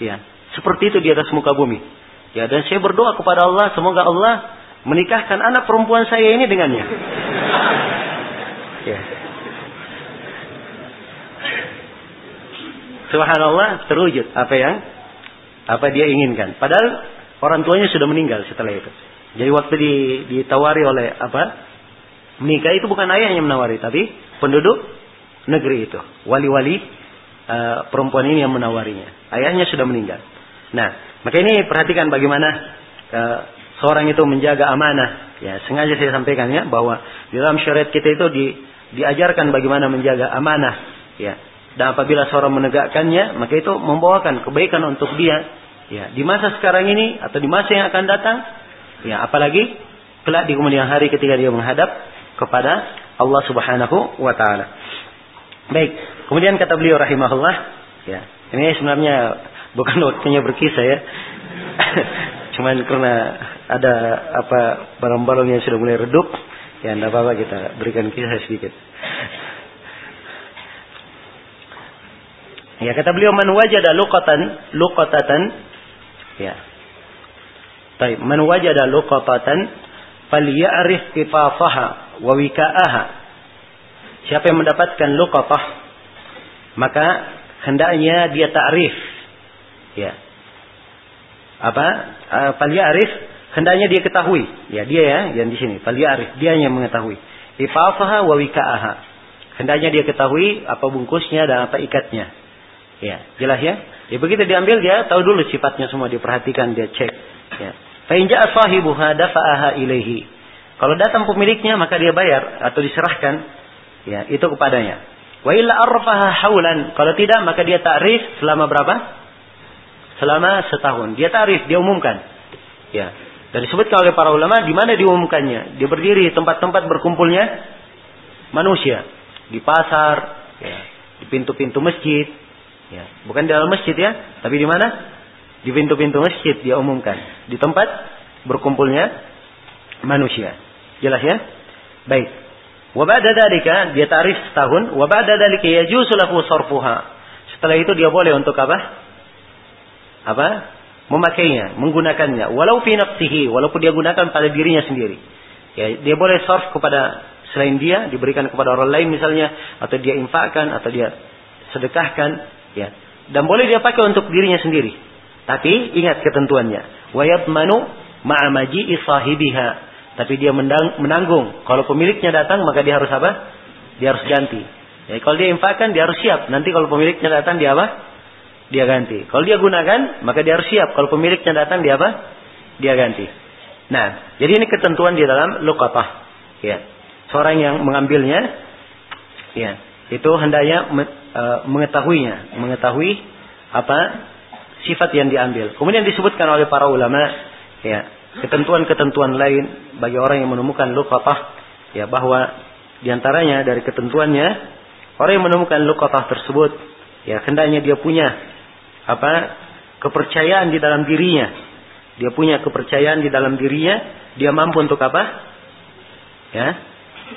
Speaker 1: ya, seperti itu di atas muka bumi. Ya, dan saya berdoa kepada Allah, semoga Allah menikahkan anak perempuan saya ini dengannya. ya. Subhanallah terwujud apa yang apa dia inginkan. Padahal orang tuanya sudah meninggal setelah itu. Jadi waktu di, ditawari oleh apa menikah itu bukan ayah yang menawari, tapi penduduk negeri itu, wali-wali uh, perempuan ini yang menawarinya. Ayahnya sudah meninggal. Nah, maka ini perhatikan bagaimana uh, seorang itu menjaga amanah. Ya, sengaja saya sampaikan ya bahwa di dalam syariat kita itu di, diajarkan bagaimana menjaga amanah. Ya, dan apabila seorang menegakkannya, maka itu membawakan kebaikan untuk dia. Ya, di masa sekarang ini atau di masa yang akan datang, ya apalagi kelak di kemudian hari ketika dia menghadap kepada Allah Subhanahu wa taala. Baik, kemudian kata beliau rahimahullah, ya. Ini sebenarnya bukan waktunya berkisah ya. Cuman karena ada apa barang-barang yang sudah mulai redup, ya tidak apa-apa kita berikan kisah sedikit. Ya kata beliau man wajada luqatan luqatatan ya. Baik, man wajada luqatatan falyarif kifafaha wa wika'aha. Siapa yang mendapatkan luqatah maka hendaknya dia ta'rif. Ya. Apa? Falyarif hendaknya dia ketahui. Ya, dia ya yang di sini. Falyarif, dia yang mengetahui. Ifafaha wa wika'aha. Hendaknya dia ketahui apa bungkusnya dan apa ikatnya. Ya, jelas ya? Ya begitu diambil dia tahu dulu sifatnya semua diperhatikan dia cek. Ya. Fa in ja'a sahibuha ilaihi. Kalau datang pemiliknya maka dia bayar atau diserahkan ya itu kepadanya. Wa illa arfaha haulan. Kalau tidak maka dia takrif selama berapa? Selama setahun. Dia takrif, dia umumkan. Ya. Dan disebutkan oleh para ulama di mana diumumkannya. Dia berdiri tempat-tempat berkumpulnya manusia di pasar, ya, di pintu-pintu masjid, Ya, bukan di dalam masjid ya, tapi di mana? Di pintu-pintu masjid dia umumkan. Di tempat berkumpulnya manusia. Jelas ya? Baik. Wa ba'da dia tarif setahun, wa ba'da dalika yajuzu lahu sarfuha. Setelah itu dia boleh untuk apa? Apa? Memakainya, menggunakannya. Walau fi nafsihi, walaupun dia gunakan pada dirinya sendiri. Ya, dia boleh sarf kepada selain dia, diberikan kepada orang lain misalnya, atau dia infakkan, atau dia sedekahkan, Ya. Dan boleh dia pakai untuk dirinya sendiri. Tapi ingat ketentuannya. Wayadmanu ma'amaji sahibiha. Tapi dia menanggung. Kalau pemiliknya datang maka dia harus apa? Dia harus ganti. Ya, kalau dia infakkan dia harus siap. Nanti kalau pemiliknya datang dia apa? Dia ganti. Kalau dia gunakan maka dia harus siap. Kalau pemiliknya datang dia apa? Dia ganti. Nah, jadi ini ketentuan di dalam lukatah. Ya. Seorang yang mengambilnya ya, itu hendaknya e, mengetahuinya, mengetahui apa sifat yang diambil. Kemudian disebutkan oleh para ulama ya, ketentuan-ketentuan lain bagi orang yang menemukan luqatah ya bahwa di antaranya dari ketentuannya orang yang menemukan luqatah tersebut ya hendaknya dia punya apa kepercayaan di dalam dirinya. Dia punya kepercayaan di dalam dirinya, dia mampu untuk apa? Ya,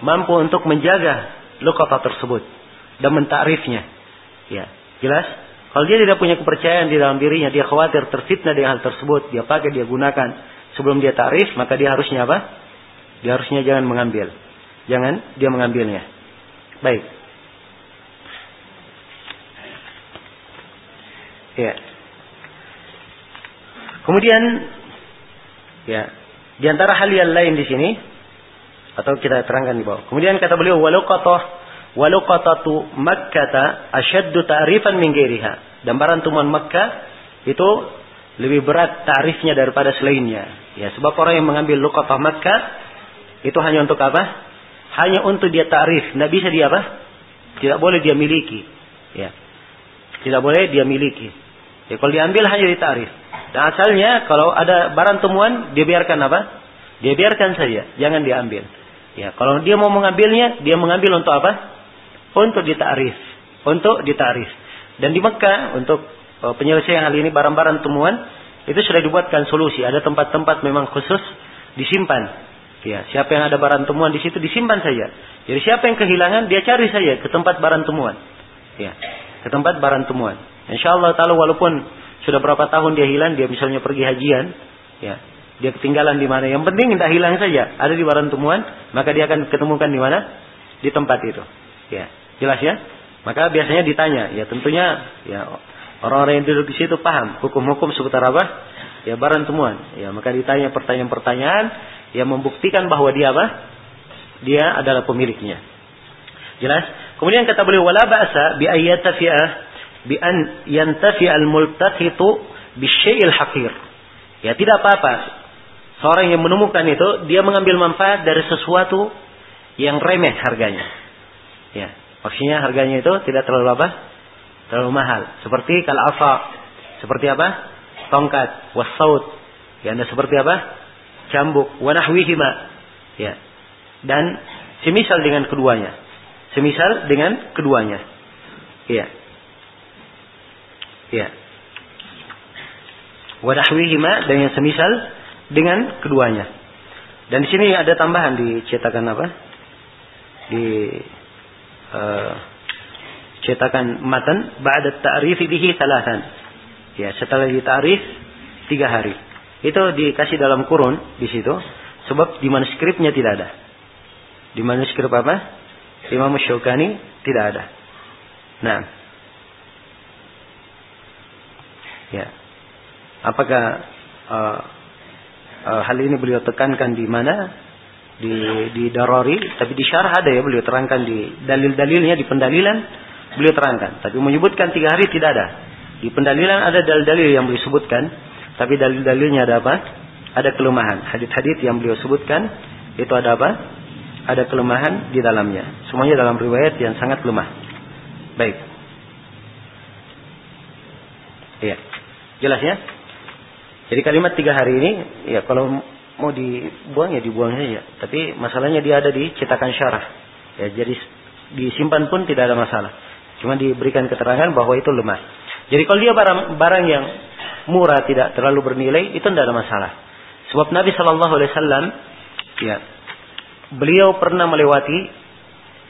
Speaker 1: mampu untuk menjaga luqatah tersebut dan mentakrifnya. Ya, jelas? Kalau dia tidak punya kepercayaan di dalam dirinya, dia khawatir terfitnah dengan hal tersebut, dia pakai, dia gunakan sebelum dia takrif, maka dia harusnya apa? Dia harusnya jangan mengambil. Jangan dia mengambilnya. Baik. Ya. Kemudian ya, di antara hal yang lain di sini atau kita terangkan di bawah. Kemudian kata beliau walau walau tu Makkah asyaddu ta'rifan min ghairiha. Dan barang tuman Makkah itu lebih berat tarifnya daripada selainnya. Ya, sebab orang yang mengambil luqatah Makkah itu hanya untuk apa? Hanya untuk dia tarif, tidak bisa dia apa? Tidak boleh dia miliki. Ya. Tidak boleh dia miliki. Ya, kalau diambil hanya ditarif. Dan asalnya kalau ada barang temuan dia biarkan apa? Dia biarkan saja, jangan diambil. Ya, kalau dia mau mengambilnya, dia mengambil untuk apa? Untuk ditarif, untuk ditarif. Dan di Mekah untuk uh, penyelesaian hal ini barang-barang temuan itu sudah dibuatkan solusi. Ada tempat-tempat memang khusus disimpan. Ya, siapa yang ada barang temuan di situ disimpan saja. Jadi siapa yang kehilangan dia cari saja ke tempat barang temuan. Ya, ke tempat barang temuan. Insya Allah taala walaupun sudah berapa tahun dia hilang, dia misalnya pergi hajian, ya, dia ketinggalan di mana. Yang penting tidak hilang saja, ada di barang temuan, maka dia akan ketemukan di mana? Di tempat itu. Ya, jelas ya? Maka biasanya ditanya, ya tentunya ya orang-orang yang duduk di situ paham hukum-hukum seputar apa? Ya barang temuan. Ya maka ditanya pertanyaan-pertanyaan yang membuktikan bahwa dia apa? Dia adalah pemiliknya. Jelas? Kemudian kata beliau wala ba'sa bi ayyatafi'a bi an yantafi al-multaqitu bi syai'il haqir. Ya tidak apa-apa Seorang yang menemukan itu, dia mengambil manfaat dari sesuatu yang remeh harganya. Ya, maksudnya harganya itu tidak terlalu apa? Terlalu mahal. Seperti kalau apa? Seperti apa? Tongkat, wasaut. Ya, anda seperti apa? Cambuk, wanahwihima. Ya. Dan semisal dengan keduanya. Semisal dengan keduanya. Iya. Iya. Wanahwihima dan yang semisal dengan keduanya. Dan di sini ada tambahan di cetakan apa? Di uh, cetakan matan ba'da ta'rif bihi talatan. Ya, setelah ditarif tiga hari. Itu dikasih dalam kurun di situ sebab di manuskripnya tidak ada. Di manuskrip apa? Imam Syukani tidak ada. Nah. Ya. Apakah uh, uh, hal ini beliau tekankan di mana di di Darari tapi di syarah ada ya beliau terangkan di dalil-dalilnya di pendalilan beliau terangkan. Tapi menyebutkan tiga hari tidak ada. Di pendalilan ada dalil-dalil yang beliau sebutkan tapi dalil-dalilnya ada apa? Ada kelemahan. Hadit-hadit yang beliau sebutkan itu ada apa? Ada kelemahan di dalamnya. Semuanya dalam riwayat yang sangat lemah. Baik. Iya. Jelas ya? Jadi kalimat tiga hari ini, ya kalau mau dibuang ya dibuang saja. Tapi masalahnya dia ada di cetakan syarah. Ya, jadi disimpan pun tidak ada masalah. Cuma diberikan keterangan bahwa itu lemah. Jadi kalau dia barang, barang yang murah tidak terlalu bernilai itu tidak ada masalah. Sebab Nabi Shallallahu Alaihi Wasallam, ya, beliau pernah melewati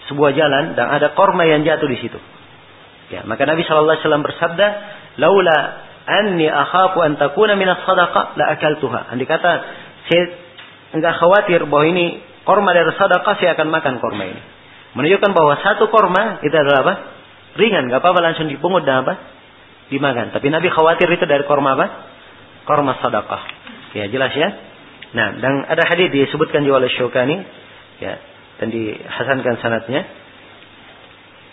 Speaker 1: sebuah jalan dan ada korma yang jatuh di situ. Ya, maka Nabi Shallallahu Alaihi Wasallam bersabda, "Laula anni akhafu an takuna minas sadaqah la akaltuha. Andai kata saya enggak khawatir bahwa ini korma dari sadaqah saya akan makan korma ini. Menunjukkan bahwa satu korma itu adalah apa? Ringan, enggak apa-apa langsung dipungut dan apa? Dimakan. Tapi Nabi khawatir itu dari korma apa? Korma sadaqah. Ya jelas ya. Nah, dan ada hadis disebutkan juga oleh Syukani ya dan dihasankan sanatnya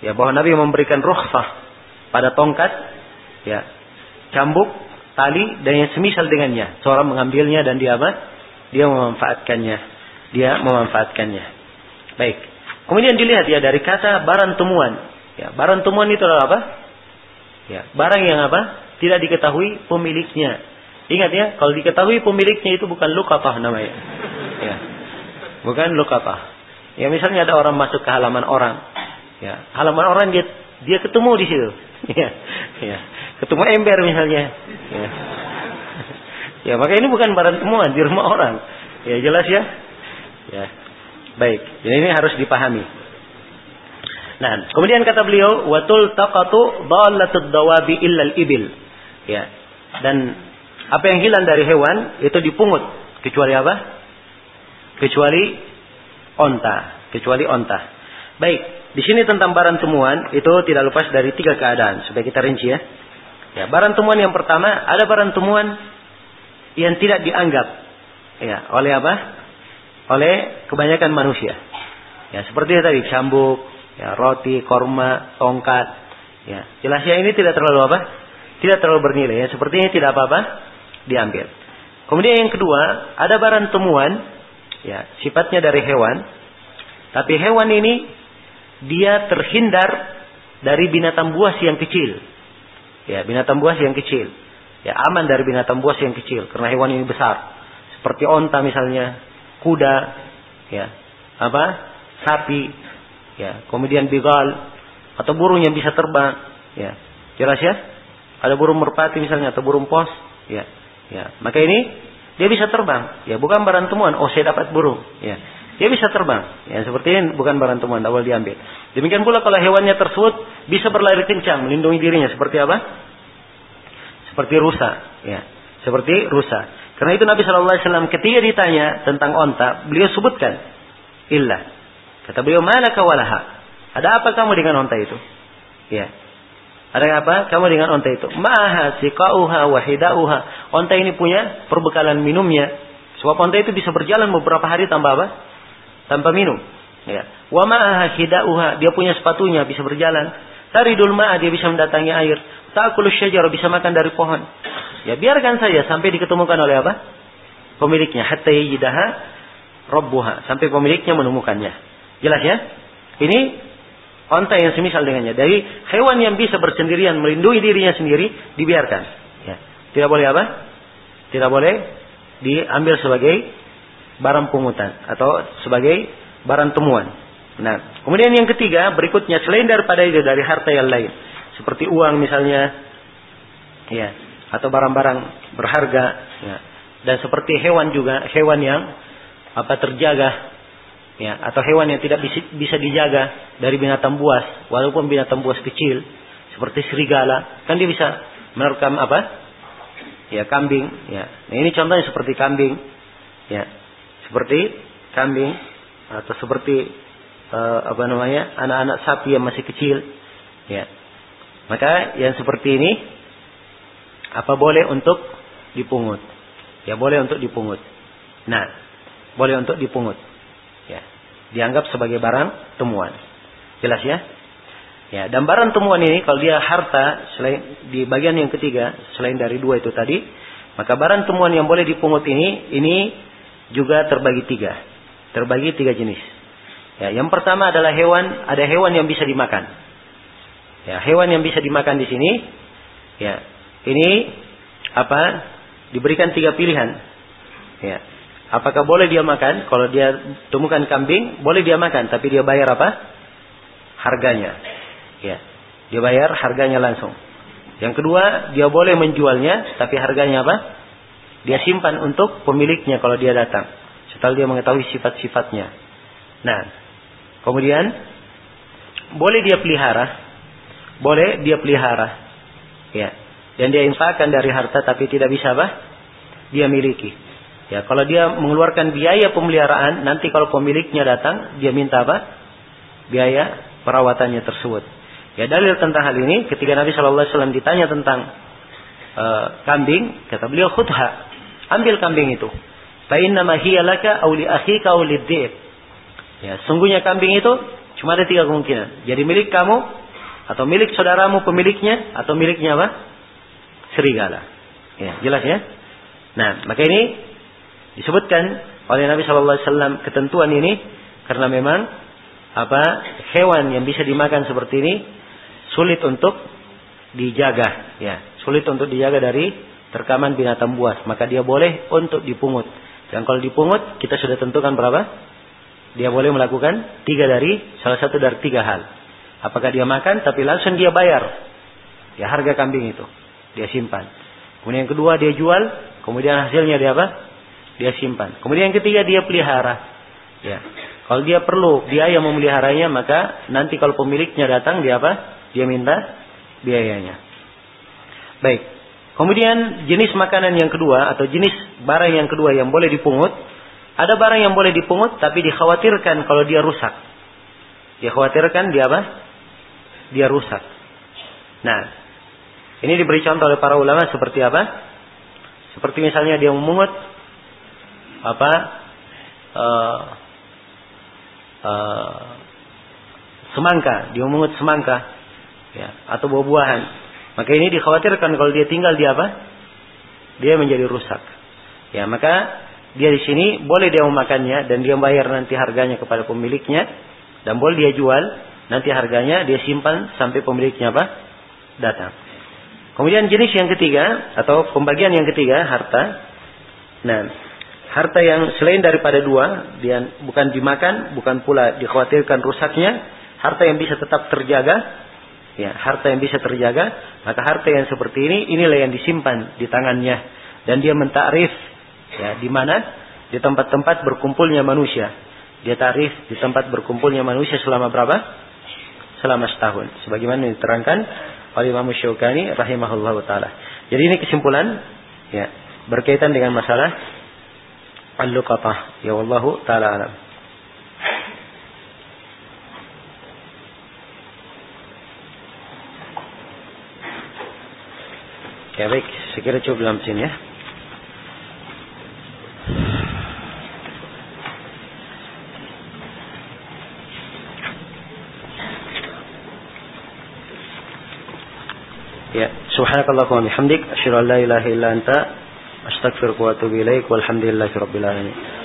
Speaker 1: ya bahwa Nabi memberikan rukhsah pada tongkat ya cambuk, tali dan yang semisal dengannya. Seorang mengambilnya dan dia apa? Dia memanfaatkannya. Dia memanfaatkannya. Baik. Kemudian dilihat ya dari kata barang temuan. Ya, barang temuan itu adalah apa? Ya, barang yang apa? Tidak diketahui pemiliknya. Ingat ya, kalau diketahui pemiliknya itu bukan lukatah namanya. Ya. Bukan lukatah. Ya misalnya ada orang masuk ke halaman orang. Ya, halaman orang dia dia ketemu di situ. Ya. Ya ketemu ember misalnya. Ya. Ya, maka ini bukan barang temuan di rumah orang. Ya, jelas ya? Ya. Baik, jadi ini harus dipahami. Nah, kemudian kata beliau, watul taqatu dhalatud dawabi illal ibil. Ya. Dan apa yang hilang dari hewan itu dipungut kecuali apa? Kecuali onta, kecuali onta. Baik, di sini tentang barang temuan itu tidak lepas dari tiga keadaan. Supaya kita rinci ya. Ya, barang temuan yang pertama ada barang temuan yang tidak dianggap ya oleh apa? Oleh kebanyakan manusia. Ya, seperti tadi cambuk, ya, roti, korma, tongkat. Ya, jelasnya ini tidak terlalu apa? Tidak terlalu bernilai. Ya, sepertinya tidak apa-apa diambil. Kemudian yang kedua, ada barang temuan, ya, sifatnya dari hewan. Tapi hewan ini dia terhindar dari binatang buas yang kecil. Ya, binatang buas yang kecil. Ya, aman dari binatang buas yang kecil karena hewan ini besar. Seperti onta misalnya, kuda, ya, apa? sapi, ya, kemudian bigal atau burung yang bisa terbang, ya. Jelas ya? Ada burung merpati misalnya atau burung pos, ya. Ya, maka ini dia bisa terbang. Ya, bukan barang temuan. Oh, saya dapat burung. Ya, dia bisa terbang. Ya, seperti ini bukan barang temuan, awal diambil. Demikian pula kalau hewannya tersebut bisa berlari kencang, melindungi dirinya seperti apa? Seperti rusa, ya. Seperti rusa. Karena itu Nabi Shallallahu Alaihi Wasallam ketika ditanya tentang onta, beliau sebutkan illah. Kata beliau, mana kawalaha? Ada apa kamu dengan onta itu? Ya, ada apa? Kamu dengan onta itu. Maha sikauha wahidauha. Onta ini punya perbekalan minumnya. Sebab onta itu bisa berjalan beberapa hari tanpa apa? Tanpa minum. Ya. Wa maha hidauha. Dia punya sepatunya bisa berjalan. Taridul ma'a dia bisa mendatangi air. Ta'kulus syajar bisa makan dari pohon. Ya biarkan saja sampai diketemukan oleh apa? Pemiliknya. Hatta yidaha robbuha. Sampai pemiliknya menemukannya. Jelas ya? Ini onta yang semisal dengannya. Dari hewan yang bisa bersendirian melindungi dirinya sendiri dibiarkan. Ya. Tidak boleh apa? Tidak boleh diambil sebagai barang pungutan atau sebagai barang temuan. Nah, kemudian yang ketiga berikutnya selain daripada itu dari harta yang lain, seperti uang misalnya, ya, atau barang-barang berharga, ya, dan seperti hewan juga hewan yang apa terjaga. Ya. Atau hewan yang tidak bisa, bisa dijaga dari binatang buas. Walaupun binatang buas kecil. Seperti serigala. Kan dia bisa menerkam apa? Ya kambing. Ya. Nah, ini contohnya seperti kambing. Ya. Seperti kambing atau seperti uh, apa namanya anak-anak sapi yang masih kecil. Ya maka yang seperti ini apa boleh untuk dipungut ya boleh untuk dipungut nah boleh untuk dipungut dianggap sebagai barang temuan. Jelas ya? Ya, dan barang temuan ini kalau dia harta selain di bagian yang ketiga selain dari dua itu tadi, maka barang temuan yang boleh dipungut ini ini juga terbagi tiga, terbagi tiga jenis. Ya, yang pertama adalah hewan, ada hewan yang bisa dimakan. Ya, hewan yang bisa dimakan di sini, ya, ini apa? Diberikan tiga pilihan. Ya, Apakah boleh dia makan? Kalau dia temukan kambing, boleh dia makan, tapi dia bayar apa? Harganya. Ya. Dia bayar harganya langsung. Yang kedua, dia boleh menjualnya, tapi harganya apa? Dia simpan untuk pemiliknya kalau dia datang. Setelah dia mengetahui sifat-sifatnya. Nah, kemudian boleh dia pelihara, boleh dia pelihara, ya. Dan dia infakkan dari harta tapi tidak bisa apa? Dia miliki. Ya, kalau dia mengeluarkan biaya pemeliharaan, nanti kalau pemiliknya datang, dia minta apa? Biaya perawatannya tersebut. Ya, dalil tentang hal ini ketika Nabi Shallallahu alaihi wasallam ditanya tentang uh, kambing, kata beliau khutha, ambil kambing itu. Fa inna ma hiya laka aw li akhika aw Ya, sungguhnya kambing itu cuma ada tiga kemungkinan. Jadi milik kamu atau milik saudaramu pemiliknya atau miliknya apa? Serigala. Ya, jelas ya? Nah, maka ini Disebutkan oleh Nabi Wasallam ketentuan ini karena memang apa hewan yang bisa dimakan seperti ini sulit untuk dijaga, ya sulit untuk dijaga dari terkaman binatang buas. Maka dia boleh untuk dipungut. Dan kalau dipungut kita sudah tentukan berapa? Dia boleh melakukan tiga dari salah satu dari tiga hal. Apakah dia makan tapi langsung dia bayar ya harga kambing itu dia simpan. Kemudian yang kedua dia jual, kemudian hasilnya dia apa? dia simpan. Kemudian yang ketiga dia pelihara. Ya. Kalau dia perlu biaya memeliharanya, maka nanti kalau pemiliknya datang dia apa? Dia minta biayanya. Baik. Kemudian jenis makanan yang kedua atau jenis barang yang kedua yang boleh dipungut, ada barang yang boleh dipungut tapi dikhawatirkan kalau dia rusak. Dikhawatirkan dia apa? Dia rusak. Nah, ini diberi contoh oleh para ulama seperti apa? Seperti misalnya dia memungut apa uh, uh, semangka, dia memungut semangka, ya, atau buah-buahan. Maka ini dikhawatirkan kalau dia tinggal di apa? Dia menjadi rusak. Ya, maka dia di sini boleh dia memakannya dan dia bayar nanti harganya kepada pemiliknya dan boleh dia jual nanti harganya dia simpan sampai pemiliknya apa? datang. Kemudian jenis yang ketiga atau pembagian yang ketiga harta. Nah, harta yang selain daripada dua, dia bukan dimakan, bukan pula dikhawatirkan rusaknya, harta yang bisa tetap terjaga, ya, harta yang bisa terjaga, maka harta yang seperti ini inilah yang disimpan di tangannya dan dia mentakrif ya di mana di tempat-tempat berkumpulnya manusia. Dia tarif di tempat berkumpulnya manusia selama berapa? Selama setahun. Sebagaimana diterangkan oleh Imam Syaukani rahimahullah taala. Jadi ini kesimpulan ya berkaitan dengan masalah al-luqatah. Ya wallahu taala alam. Ya baik, sekira cukup dalam sini ya. Ya, subhanakallahumma wa bihamdik asyhadu an la ilaha illa anta astaghfiruka wa atubu ilaik walhamdulillahi rabbil alamin.